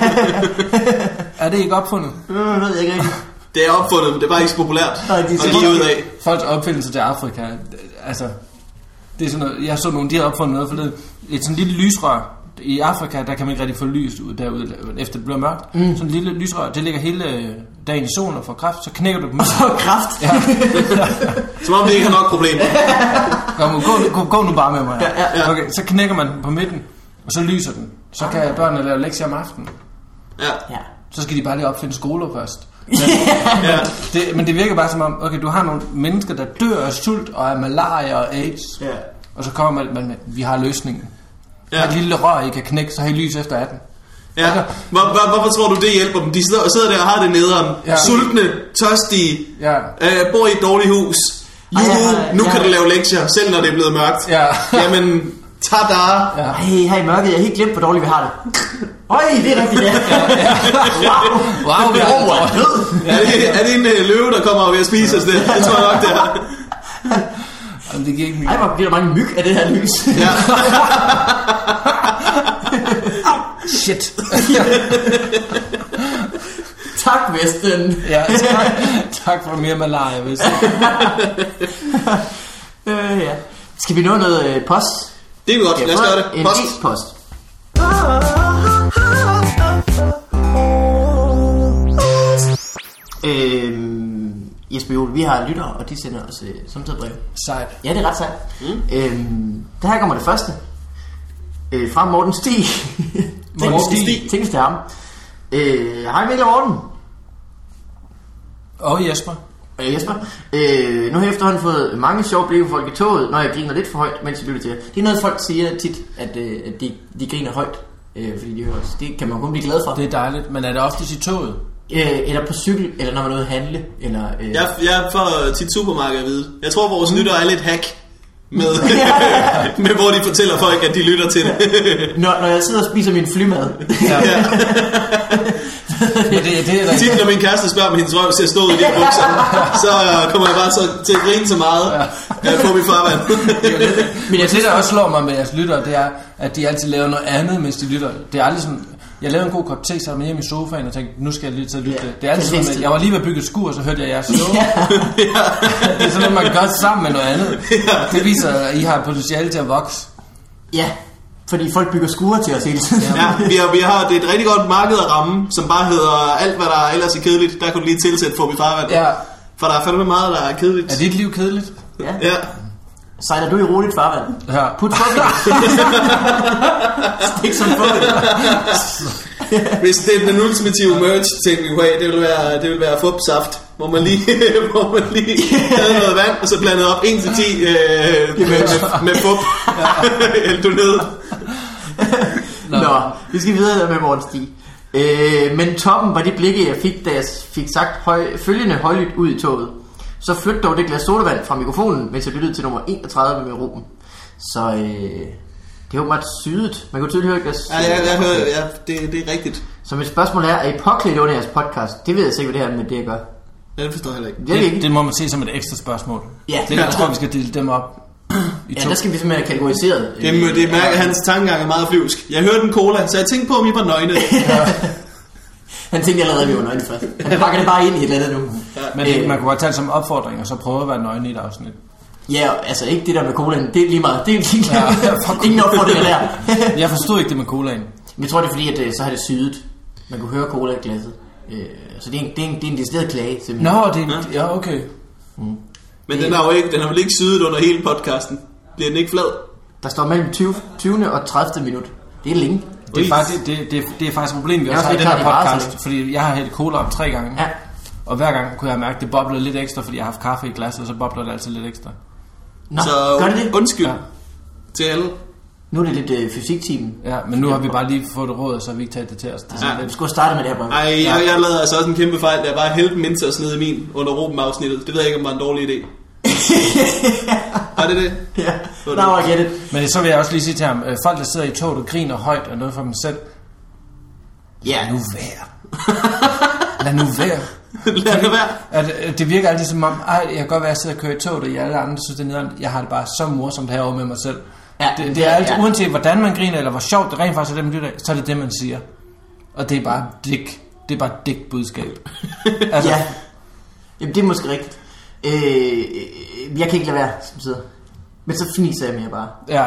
Er det ikke opfundet? øh, ved jeg ikke rigtigt. Det er opfundet, men det er bare ikke så populært Nej, de er at give ud af. Folks opfindelse til Afrika, altså, det er sådan noget, jeg så nogle, de har opfundet noget forleden, et sådan lille lysrør, i Afrika, der kan man ikke rigtig få lys ud derude, efter det bliver mørkt. Mm. Sådan en lille lysrør, det ligger hele øh, dagen i solen og får kraft, så knækker du dem. Og kraft. Ja, Som om det ikke har nok problemer. Kom, gå, gå, gå nu bare med mig. Ja, ja, ja. Okay, så knækker man på midten, og så lyser den. Så kan børnene lave lektier om aftenen. Ja. Ja. Så skal de bare lige opfinde skoler først. ja. Det, men det virker bare som om, okay, du har nogle mennesker, der dør af sult og af malaria og AIDS. Ja. Og så kommer man med, vi har løsningen. Ja. Et lille rør, I kan knække, så har I lys efter 18. Ja. Hvor, hvor, hvorfor tror du, det hjælper dem? De sidder, sidder der og har det nederen. Ja. Sultne, tørstige, Ja. øh, bor i et dårligt hus. Ej, Juhu, ja, nu ja. kan du lave lektier, selv når det er blevet mørkt. Ja. Jamen, tada! Ja. Ej, her i mørket, jeg har helt glemt, hvor dårligt vi har det. Øj, det er rigtigt, ja. wow. Wow, det dårligt. Er det, er det en øh, løve, der kommer og vil spise os det? Det tror jeg nok, det er. Jamen, det giver ikke Ej, mening. hvor bliver der mange myg af det her lys. Ja. Shit. tak, Vesten. ja, tak, tak for mere malaria, hvis Øh, ja. Skal vi nå noget øh, post? Det er godt, lad os gøre det. En Post. e-post. Øhm, Jesper Juhl, vi har lyttere, og de sender os øh, samtidig brev. Sejt. Ja, det er ret sejt. Mm. Øhm, der her kommer det første. Øh, fra Morten Stig. Morten Stig. Tænk, det er ham. Øh, hej Mikkel og Morten. Og Jesper. Øh, Jesper. Øh, nu har jeg efterhånden fået mange sjove blik på folk i toget, når jeg griner lidt for højt, mens jeg lytter til jer. Det er noget, folk siger tit, at, øh, at de, de griner højt, øh, fordi de hører os. Det kan man kun blive glad for. Det er dejligt, men er det ofte i toget? Øh, eller på cykel, eller når man er ude at handle. Eller, øh, Jeg, jeg får tit supermarked at vide. Jeg tror, vores lytter er lidt hack med, med, hvor de fortæller folk, at de lytter til det. når, når jeg sidder og spiser min flymad. Ja. men det, det er Tit, rigtigt. når min kæreste spørger, om hendes røv ser stå i de bukser, så kommer jeg bare så, til at grine så meget ja. på mit farvand. Men jeg Det, der også slår mig med jeres lyttere, det er, at de altid laver noget andet, mens de lytter. Det er aldrig sådan... Jeg lavede en god kop te, så var hjemme i sofaen og tænkte, nu skal jeg lige til at lytte. Ja, det. er altid sådan, at jeg var lige ved at bygge et skur, og så hørte jeg jeres show. det er sådan noget, man gør sammen med noget andet. Det viser, at I har potentiale til at vokse. ja, fordi folk bygger skure til os hele tiden. Ja, vi har, vi har det er et rigtig godt marked at ramme, som bare hedder alt, hvad der ellers er kedeligt. Der kunne du lige tilsætte for mit farvand. Ja. For der er fandme meget, der er kedeligt. Er dit liv kedeligt? ja. Ja. Sejler du i roligt farvand? Ja. Put fuck it. Stik som fuck it. Hvis det er den ultimative merch ting, vi kunne have, det vil være, det vil være fupsaft. Hvor man lige, hvor man lige havde noget vand, og så blandede op 1 til 10 øh, med, med, med fup. Hældte du ned. Nå. Nå, vi skal videre med Morten Stig. Øh, men toppen var de blikke, jeg fik, da jeg fik sagt høj, følgende højlydt ud i toget. Så flyt dog det glas sodavand fra mikrofonen, mens jeg lyttede til nummer 31 med Ruben. Så øh, det er åbenbart sydet. Man kunne tydeligt høre glas. Ja, jeg, jeg hører, ja det, det er rigtigt. Så mit spørgsmål er, er I påklædt under jeres podcast? Det ved jeg sikkert, hvad det her med det, jeg gør. Ja, det forstår jeg heller ikke. Det det ikke. det må man se som et ekstra spørgsmål. Ja. Det, jeg tror, vi skal dele dem op i Ja, to. der skal vi simpelthen have kategoriseret. Det, er- det mærker, hans tankegang er meget flyvsk. Jeg hørte en cola, så jeg tænkte på, om I var nøgne. Han tænkte allerede, at vi var nøgne først. Han pakker det bare ind i et eller andet nu. Men det, man kunne godt tage det som opfordring, og så prøve at være nøgen i et afsnit. Ja, altså ikke det der med colaen. Det er lige meget. Det er lige Ja, ja, fuck. Ingen opfordringer der. Jeg forstod ikke det med colaen. Men jeg tror, det er fordi, at øh, så har det sydet. Man kunne høre cola i glasset. Øh, så det er en, det er en, det er en decideret klage, simpelthen. Nå, det er... Ja, okay. Men den har jo ikke, den har vel ikke syet under hele podcasten. Bliver den ikke flad? Der står mellem 20, 20. og 30. minut. Det er længe. Det er, faktisk, det, det, det er faktisk et problem, vi Jeg også har i den her det podcast. Fordi jeg har hældt cola op tre gange. Ja. Og hver gang kunne jeg mærke, at det boblede lidt ekstra, fordi jeg har haft kaffe i glasset, og så bobler det altid lidt ekstra. Nå, så gør det det? undskyld Ja. til alle. Nu er det lidt øh, fysiktimen. Ja, men nu har vi bare lige fået råd, og så har vi ikke taget det til os. Det Ja. Vi skulle have startet med det her, bare. Ej, jeg, jeg lavede altså også en kæmpe fejl, da jeg bare hældte minter ned i min under Ruben-afsnittet. Det ved jeg ikke, om det var en dårlig idé. Var det det? Ja, now I get it. Men så vil jeg også lige sige til ham, øh, folk der sidder i toget og griner højt og noget for dem selv, Ja, lad nu være. lad nu være. Lad det være. At, øh, det virker altid som om, ej, jeg kan godt være, at jeg sidder og kører i toget, og I alle andre synes, det er nederen. Jeg har det bare så morsomt herovre med mig selv. Ja, det, det er altid, ja. uanset hvordan man griner, eller hvor sjovt det rent faktisk er det, man lytter så er det det, man siger. Og det er bare dik. Det er bare dik budskab. altså, ja. Jamen, det er måske rigtigt. Øh, øh, jeg kan ikke lade være, som sidder. Men så fniser jeg mere bare. ja.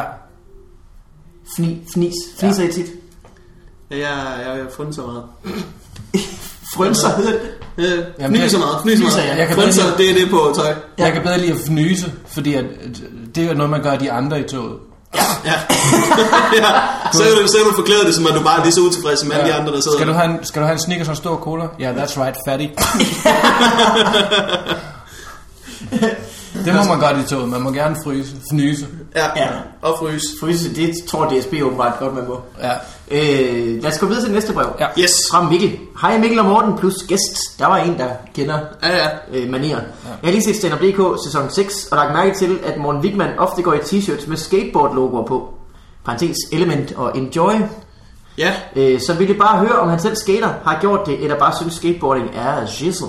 Fni, fnis. Fniser ja. I tit? Ja, jeg, jeg, jeg har fundet så meget. Frønser hedder det. Øh, Jamen, fnyser det- meget, fnyser fnyser, meget. ja. Jeg kan Frynser, bedre det er det på tøj. Jeg kan bedre lide at fnyse, fordi at, det er noget, man gør af de andre i toget. Ja. ja. Så, kan du, så du forklæde det, som at du bare er lige så utilfreds som alle de andre, der sidder skal du have en, skal du have en Snickers og en stor cola? Ja, yeah, that's right, fatty. det må man godt i toget. Man må gerne fryse, fnyse. Ja, Ja. og fryse. Fryse, det tror DSB åbenbart godt, man må. Ja. Øh, lad os gå videre til næste brev. Ja. Yes. Fra Mikkel. Hej Mikkel og Morten plus gæst. Der var en, der kender Ja, ja. øh, manier. Jeg har lige set Stand DK sæson 6, og lagt mærke til, at Morten Wigman ofte går i t-shirts med skateboard-logoer på. Parentes Element og Enjoy. Ja, Øh, så ville jeg bare høre, om han selv skater, har gjort det, eller bare synes skateboarding er shizzle.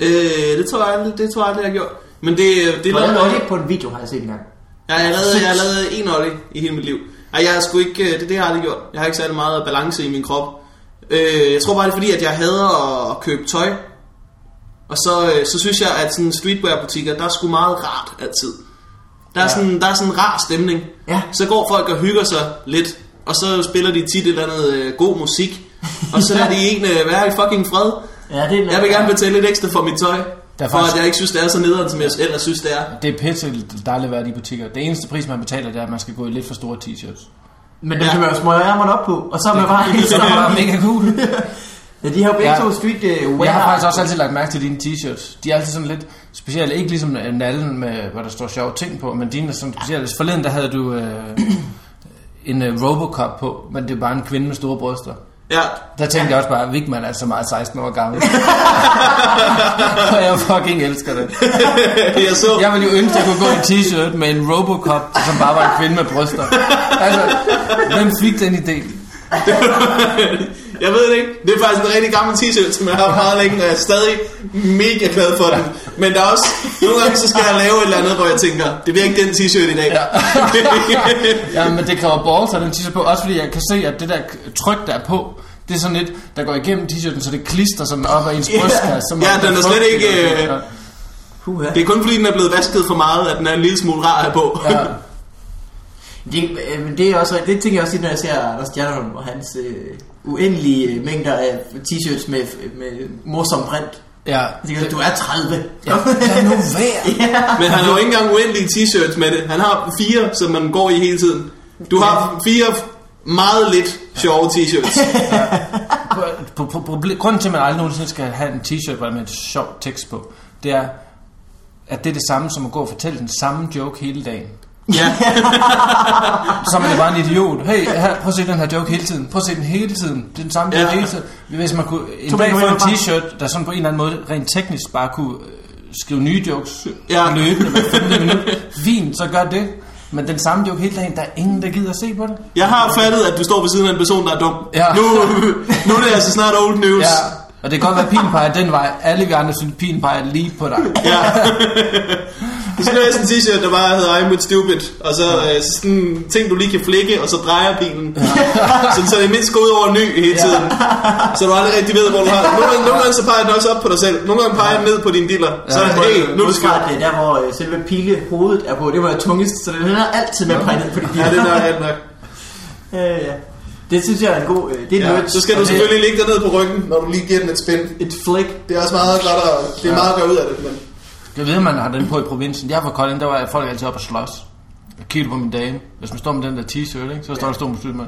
øh, det tror jeg aldrig, det tror jeg aldrig, jeg har gjort. Men det, det Hvordan lavede var jeg, det på en video, har jeg set engang. ja, jeg, lavede, jeg lavede en ollie i hele mit liv. Ej, jeg har sgu ikke, øh, det, det har jeg aldrig gjort. Jeg har ikke særlig meget balance i min krop. Øh, jeg tror bare, det er fordi, at jeg hader at købe tøj. Og så, øh, så synes jeg, at sådan streetwear-butikker, der er sgu meget rart altid. Der er, Ja. sådan, der er sådan en rar stemning. Ja. Så går folk og hygger sig lidt, og så spiller de tit et eller andet øh, god musik. Og så lader de en øh, være i fucking fred. Ja, det er Jeg vil gerne betale lidt ekstra for mit tøj. Der er For faktisk- at jeg ikke synes, det er så nederen, som jeg ellers synes, det er. Det er pisse dejligt at være i butikker. Det eneste pris, man betaler, det er, at man skal gå i lidt for store t-shirts. Men den Ja. kan man jo smøge ærmerne op på, og så er man bare helt Det er bare mega cool. Ja, de har jo begge Ja. to street uh, Jeg har faktisk også altid lagt mærke til dine t-shirts. De er altid sådan lidt specielle. Ikke ligesom nallen med, hvor der står sjove ting på, men dine er sådan specielle. Forleden der havde du øh, en øh, Robocop på, men det er bare en kvinde med store bryster. Ja, Der tænkte jeg også bare, at Vigman er så meget 16 år gammel. og jeg fucking elsker det. jeg så... Jeg ville jo ønske, at jeg kunne gå i en t-shirt med en Robocop, som bare var en kvinde med bryster. Altså, hvem fik den idé? Jeg ved det ikke. Det er faktisk en rigtig gammel t-shirt, som jeg har haft meget længe, og jeg er stadig mega glad for den. Men der er også... Nogle gange så skal jeg lave et eller andet, hvor jeg tænker, det bliver ikke den t-shirt i dag. Ja. Ja, men det kræver balls at den t-shirt på, også fordi jeg kan se, at det der tryk, der er på, det er sådan lidt, der går igennem t-shirten, så det klister sådan op ad ens Ja. brystkasse. Ja, den det er slet ikke, øh. Puha. det er kun fordi, den er blevet vasket for meget, at den er en lille smule rar at have på. Ja. Det, øh, men det er også, det tænker jeg også, når jeg ser Anders Stjerneholm og hans øh, uendelige øh, mængder af t-shirts med, med morsom print. Ja. Tænker, du er 30. Ja, lad nu være. Men han har jo ikke engang uendelige t-shirts med det. Han har fire, som man går i hele tiden. Du har fire meget lidt sjove t-shirts. På, på, på, proble- grunden til, at man aldrig nogensinde skal have en t-shirt bare med et sjovt tekst på, det er, at det er det samme som at gå og fortælle den samme joke hele dagen. Ja, Så er man jo bare en idiot. Hey, her, prøv at se den her joke hele tiden. Prøv at se den hele tiden. Det er den samme joke Ja. hele tiden. Hvis man kunne en dag få en t-shirt, der sådan på en eller anden måde rent teknisk bare kunne øh, skrive nye jokes Ja. løbende hver 15 minut. Fint, så gør det. Men den samme joke hele dagen, der er ingen, der gider at se på det. jeg har fattet, at du står ved siden af en person, der er dum. Ja. Nu, nu er det altså snart old news. Ja, og det kan godt være, at pilen peger den vej. Alle vi andre synes, pilen peger lige på dig. Ja. Du skal have sådan en t-shirt, der bare hedder I'm with stupid, og så, øh, så sådan en ting, du lige kan flikke, og så drejer bilen. Sådan, så det mindst går ud over ny hele tiden. Så du aldrig rigtig ved, hvor du har det. Nogle, gange- nogle gange så peger den også op på dig selv. Nogle gange peger den ned på din diller. Så er det, hey, nu er det skørt. det der, hvor øh, selve pile hovedet er på, det var tungest, så den er altid med at pege ned på de Ja, det er det er nok. Øh, ja. Det synes jeg er en god... Øh, det er Ja, ja, så skal du det, selvfølgelig ligge dig ned på ryggen, når du lige giver den et spænd. Et flick. Det er også meget godt at, det er meget at gøre ud af det, men Jeg ved, man har den på i provinsen. Jeg er fra Kolding, der var folk altid op og slås. Jeg kiggede på min dame. Hvis man står med den der t-shirt, ikke? så står der stor muslim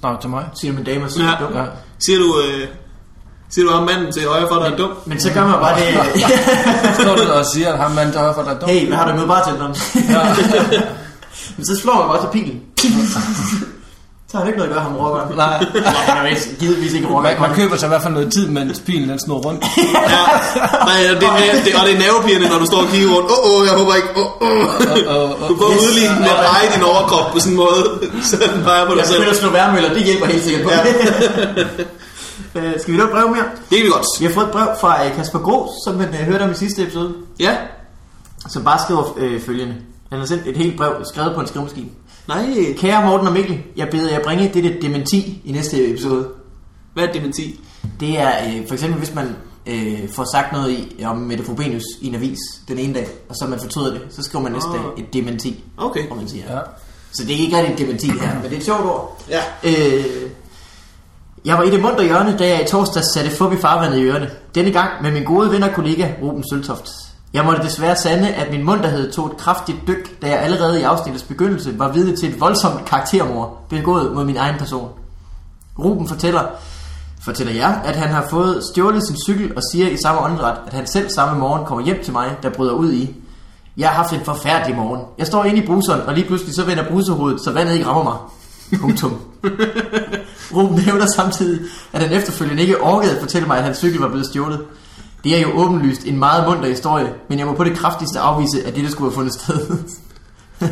Snak til mig. Siger min dame og Ja. siger ja. Siger du, øh, siger du ham manden til højre for dig er dum? Men så gør man bare det... Står du og siger, at ham mand der er for dig er dum? hey, hvad har du med bartenderen? Ja. Men så slår man bare til pilen. så har det ikke noget at gøre, ham rocker. Nej, han er vist givetvis ikke rocker. man, man køber sig i hvert fald noget tid, mens pilen den snor rundt. Ja. Nej, det er, det, og det er nervepirrende, når du står og kigger rundt. Åh, oh, oh, jeg håber ikke. Åh, oh, oh. Og, og, Du prøver at udligne med at dreje din overkrop på sådan en måde, så den peger på dig Jeg selv. begynder at slå værmøller, det hjælper helt sikkert på Ja. Øh, Skal vi nå et brev mere? Det er vi godt. Vi har fået et brev fra øh, Kasper Gros, som man øh, hørte om i sidste episode, Ja. som bare skriver øh, følgende. Han har sendt et helt brev, skrevet på en skrivemaskine. Nej. Kære Morten og Mikkel, jeg beder jer bringe dette dementi i næste episode. Hvad er dementi? Det er øh, for eksempel, hvis man øh, får sagt noget i, om Mette Frobenius i en avis den ene dag, og så man fortryder det, så skriver man næste dag et dementi, Okay. hvor man siger. ja. Så det er ikke rigtig et dementi her, men det er et sjovt ord. Ja. Øh, jeg var i det munter hjørne, da jeg i torsdag satte fup i farvandet i ørerne. Denne gang med min gode ven og kollega Ruben Søltoft. Jeg måtte desværre sande, at min munterhed tog et kraftigt dyk, da jeg allerede i afsnittets begyndelse var vidne til et voldsomt karaktermord begået mod min egen person. Ruben fortæller, fortæller jeg, at han har fået stjålet sin cykel og siger i samme åndedræt, at han selv samme morgen kommer hjem til mig, der bryder ud i. Jeg har haft en forfærdelig morgen. Jeg står inde i bruseren, og lige pludselig så vender bruserhovedet, så vandet ikke rammer mig. Punktum. Ruben hævder samtidig, at han efterfølgende ikke orkede at fortælle mig, at hans cykel var blevet stjålet. Det er jo åbenlyst en meget munter historie, men jeg må på det kraftigste afvise, at det skulle have fundet sted.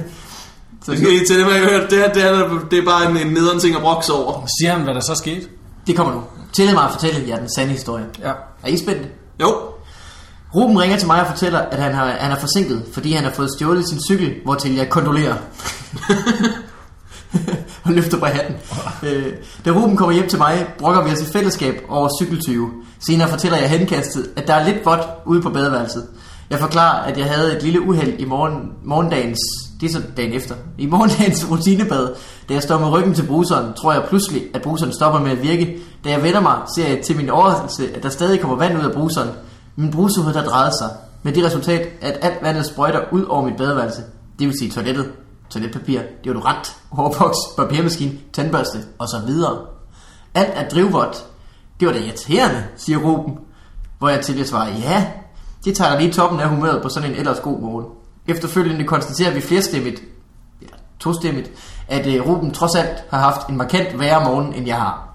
så Det skal I til det, jeg har hørt. Det, er, det, er, det er bare en, en nederen ting at brokse over. Siger han, hvad der så skete? det kommer nu. Tillad mig at fortælle jer den sande historie. Ja. Er I spændte? Jo. Ruben ringer til mig og fortæller, at han, har, han er forsinket, fordi han har fået stjålet sin cykel, hvortil jeg kondolerer. og løfter på hatten. Øh, da Ruben kommer hjem til mig, brokker vi os i fællesskab over cykeltyve. Senere fortæller jeg henkastet, at der er lidt vådt ude på badeværelset. Jeg forklarer, at jeg havde et lille uheld i morgen, morgendagens, det er så dagen efter, i morgendagens rutinebad. Da jeg står med ryggen til bruseren, tror jeg pludselig, at bruseren stopper med at virke. Da jeg vender mig, ser jeg til min overraskelse, at der stadig kommer vand ud af bruseren. Min brusehud der drejet sig, med det resultat, at alt vandet sprøjter ud over mit badeværelse. Det vil sige toilettet, toiletpapir, deodorant, hårboks, papirmaskine, tandbørste og så videre. Alt er drivvådt. Det var da irriterende, siger Ruben. Hvor jeg til at svarer, ja, det tager da lige toppen af humøret på sådan en ellers god morgen. Efterfølgende konstaterer vi flerstemmigt, eller tostemmigt, at uh, Ruben trods alt har haft en markant værre morgen, end jeg har.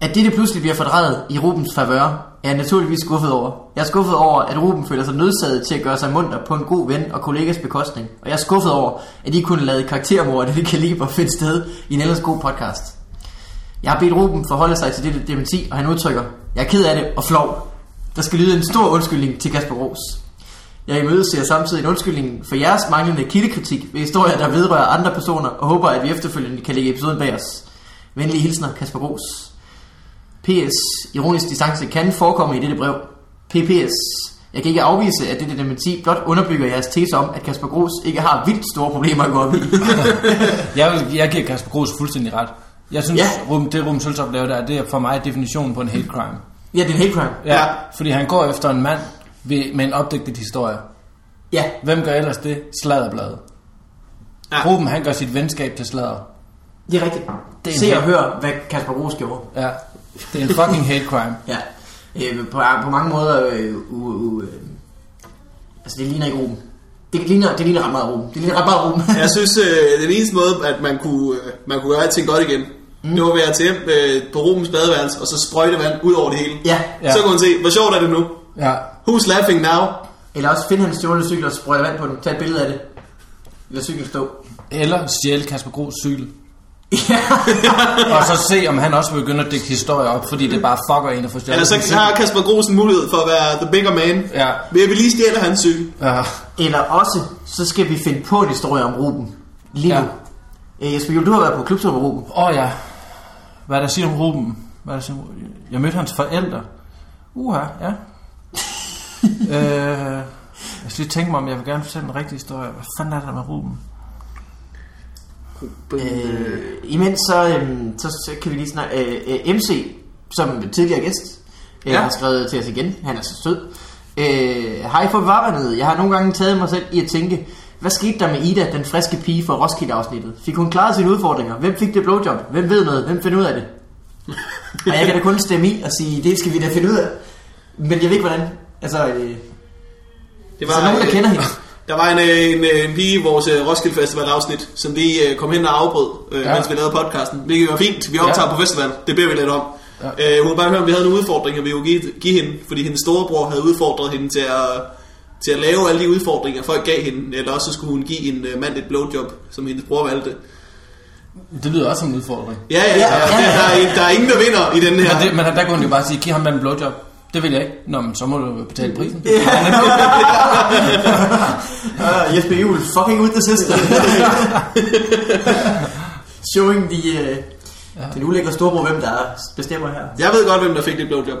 At dette pludselig bliver fordrejet i Rubens favør, er jeg naturligvis skuffet over. Jeg er skuffet over, at Ruben føler sig nødsaget til at gøre sig munter på en god ven og kollegas bekostning. Og jeg er skuffet over, at I kunne lade karaktermord af det kaliber finde sted i en ellers god podcast. Jeg har bedt Ruben forholde sig til dette dementi, og han udtrykker, jeg er ked af det og flov. Der skal lyde en stor undskyldning til Kasper Ros. Jeg imødeser samtidig en undskyldning for jeres manglende kildekritik ved historier, der vedrører andre personer, og håber, at vi efterfølgende kan lægge episoden bag os. Venlige hilsner, Kasper Ros. PS. Ironisk distance kan forekomme i dette brev. PPS. Jeg kan ikke afvise, at dette dementi blot underbygger jeres tese om, at Kasper Gros ikke har vildt store problemer at gå op i. Jeg, vil, jeg giver Kasper Gros fuldstændig ret. Jeg synes, Ja. Ruben, det Ruben Søltoft laver der, det er for mig definitionen på en hate crime. ja, det er en hate crime. Ja, Ja. fordi han går efter en mand ved, med en opdigtet historie. Ja, Hvem gør ellers det? Sladderbladet. Ja. Ruben, han gør sit venskab til sladder. det er rigtigt. Det er Se og hør, hvad Kasper Gros gjorde. Ja, det er en fucking hate crime. Ja. Øh, på, på mange måder... Øh, u, u, øh, altså, det ligner ikke Ruben. Det ligner, det ligner ret meget Ruben. Det ligner ret meget Ruben. Jeg synes, øh, den eneste måde, at man kunne, øh, man kunne gøre alting godt igen, mm. det var ved at hjem øh, på Rubens badeværelse, og så sprøjte vand ud over det hele. ja. Ja. Så kunne man se, hvor sjovt er det nu? Ja. Who's laughing now? Eller også finde hans stjålne cykel og sprøjte vand på den. Tag et billede af det. Lad cyklen stå. Eller stjæle Kasper Gros cykel. Ja. Og så se, om han også vil begynde at dække historier op, fordi det bare fucker en at få stjålet Eller så har Kasper Gros en mulighed for at være the bigger man. Ja. Ved at vi lige stjæler hans cykel. Ja. Eller også, så skal vi finde på en historie om Ruben. Lige nu. Ja. Øh, Jesper Juhl, du har været på klubtur med Ruben. Åh oh, ja. Hvad er der siger om Ruben? Hvad er der siger om... Jeg mødte hans forældre. Uha, ja. øh, jeg skal lige tænke mig, om jeg vil gerne fortælle en rigtig historie. Hvad fanden er der med Ruben? Øh, imens så, øhm, så, så kan vi lige snakke... Øh, øh, MC, som tidligere gæst, øh, Ja. har skrevet til os igen. Han er så sød. Øh, Hej for varvandet. Jeg har nogle gange taget mig selv i at tænke, hvad skete der med Ida, den friske pige fra Roskilde-afsnittet? Fik hun klaret sine udfordringer? Hvem fik det blowjob? Hvem ved noget? Hvem finder ud af det? og jeg kan da kun stemme i og sige, det skal vi da finde ud af. Men jeg ved ikke, hvordan... Altså, øh, Det var så nogen, der kender hende. Der var en, øh, en, øh, en pige i vores øh, Roskilde Festival afsnit, som lige kom hen og afbrød, øh, Ja. mens vi lavede podcasten. Hvilket var fint. Vi optager Ja. på festival. Det beder vi lidt om. Ja. Øh, hun ville bare høre, om vi havde nogle udfordringer, vi kunne give, give hende. Fordi hendes storebror havde udfordret hende til at, til at lave alle de udfordringer, folk gav hende. Eller også så skulle hun give en øh, mand et blowjob, som hendes bror valgte. Det lyder også som en udfordring. Ja, ja, Ja, ja. ja, ja. Der, er, der er ingen, der vinder i den her. Men, det, men der kunne hun jo bare sige, giv ham en blowjob. Det vil jeg ikke. Nå, men så må du betale prisen. Uh, Jesper Juhl, fucking with the system. Showing the, uh, ja. den ulækre storbror, hvem der bestemmer her. Jeg ved godt, hvem der fik det blowjob.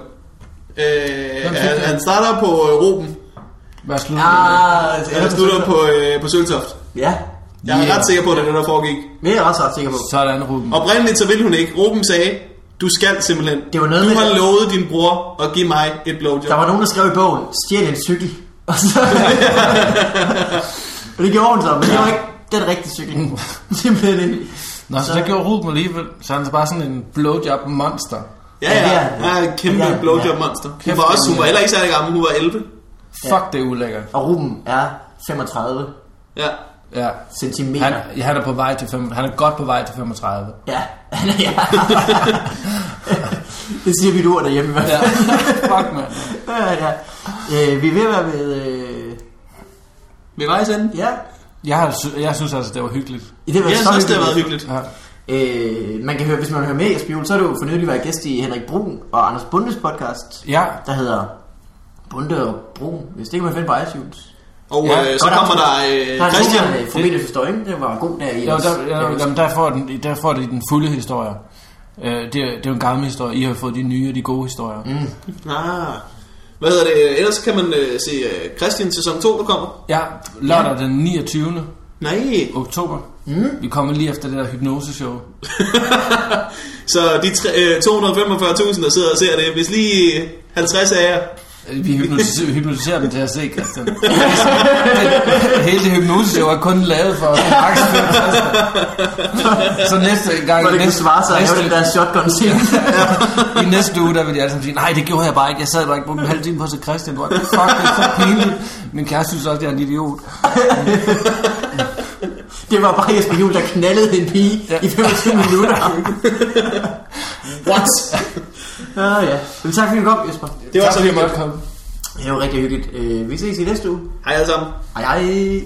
Fik han, han starter på øh, Ruben. Hvad slut? Ah, Han slutter på, øh, på Søltoft. Ja, Jeg er Ja. ret sikker på, at det er det, der foregik. det er jeg også ret sikker på. Sådan, Ruben. Oprindeligt så ville hun ikke. Ruben sagde, du skal simpelthen. Det var noget du med- har lovet din bror at give mig et blowjob. Der var nogen, der skrev i bogen, stjæl en cykel. Og så... og det gjorde hun så, men det var ikke den rigtige cykel. Simpelthen ikke. Nå, så, Så- det gjorde Ruben alligevel. Så han er bare sådan en blowjob monster. Ja, Ja, ja. det er en kæmpe Ja, ja. blowjob monster. Hun var, også, hun ja. var heller ikke særlig gammel. Hun var 11. Fuck, det er ulækkert. Og Ruben er 35 Ja. Ja. centimeter. Han, ja, han er på vej til fem, han er godt på vej til 35. Ja, er, ja. det siger vi du derhjemme i hvert Ja. fald. Fuck, mand. Ja, ja. Øh, vi er ved at være ved... Øh, Ved vejs ende. ja, Jeg, har, jeg synes altså, det var hyggeligt. I det var Jeg så synes også, det har været hyggeligt. Ja. Øh, man kan høre, hvis man hører med i Jesper Juhl, så er du jo for nylig været gæst i Henrik Brun og Anders Bundes podcast, ja. der hedder Bunde og Brun. Hvis det kan man finde på iTunes. Og Ja, øh, så Godt kommer der øh, Der er Christian. en god familiehistorie, ikke? Det var god der i. Ja, der, ja, jamen, der, får den, der får det den fulde historie. Øh, det, er, det er jo en gammel historie. I har fået de nye og de gode historier. Mm. Ah. Hvad hedder det? Ellers kan man øh, se øh, Christian sæson 2, der kommer. Ja, lørdag den 29. Nej. oktober. Mm. Vi kommer lige efter det der hypnoseshow. Så de øh, 245.000, der sidder og ser det, hvis lige 50 af jer Vi hypnotiserer, hypnotiserer dem til at se, Christian. Hele det hypnoseshow er kun lavet for at Christian. Så næste gang... For det næste, svare sig at have den der shotgun scene. I næste uge, der vil alle sammen sige, nej, det gjorde jeg bare ikke. Jeg sad bare ikke på en halv time på at se Christian. Fuck, det er så pinligt. Min kæreste synes også, jeg er en idiot. Det var bare Jesper Juhl, der knaldede en pige Ja. i 25 minutter. What? Ja, ja. Men tak fordi du kom, Jesper. Det var Tak så hyggeligt. Det var rigtig hyggeligt. Øh, Vi ses i næste uge. Hej alle sammen. Hej hej.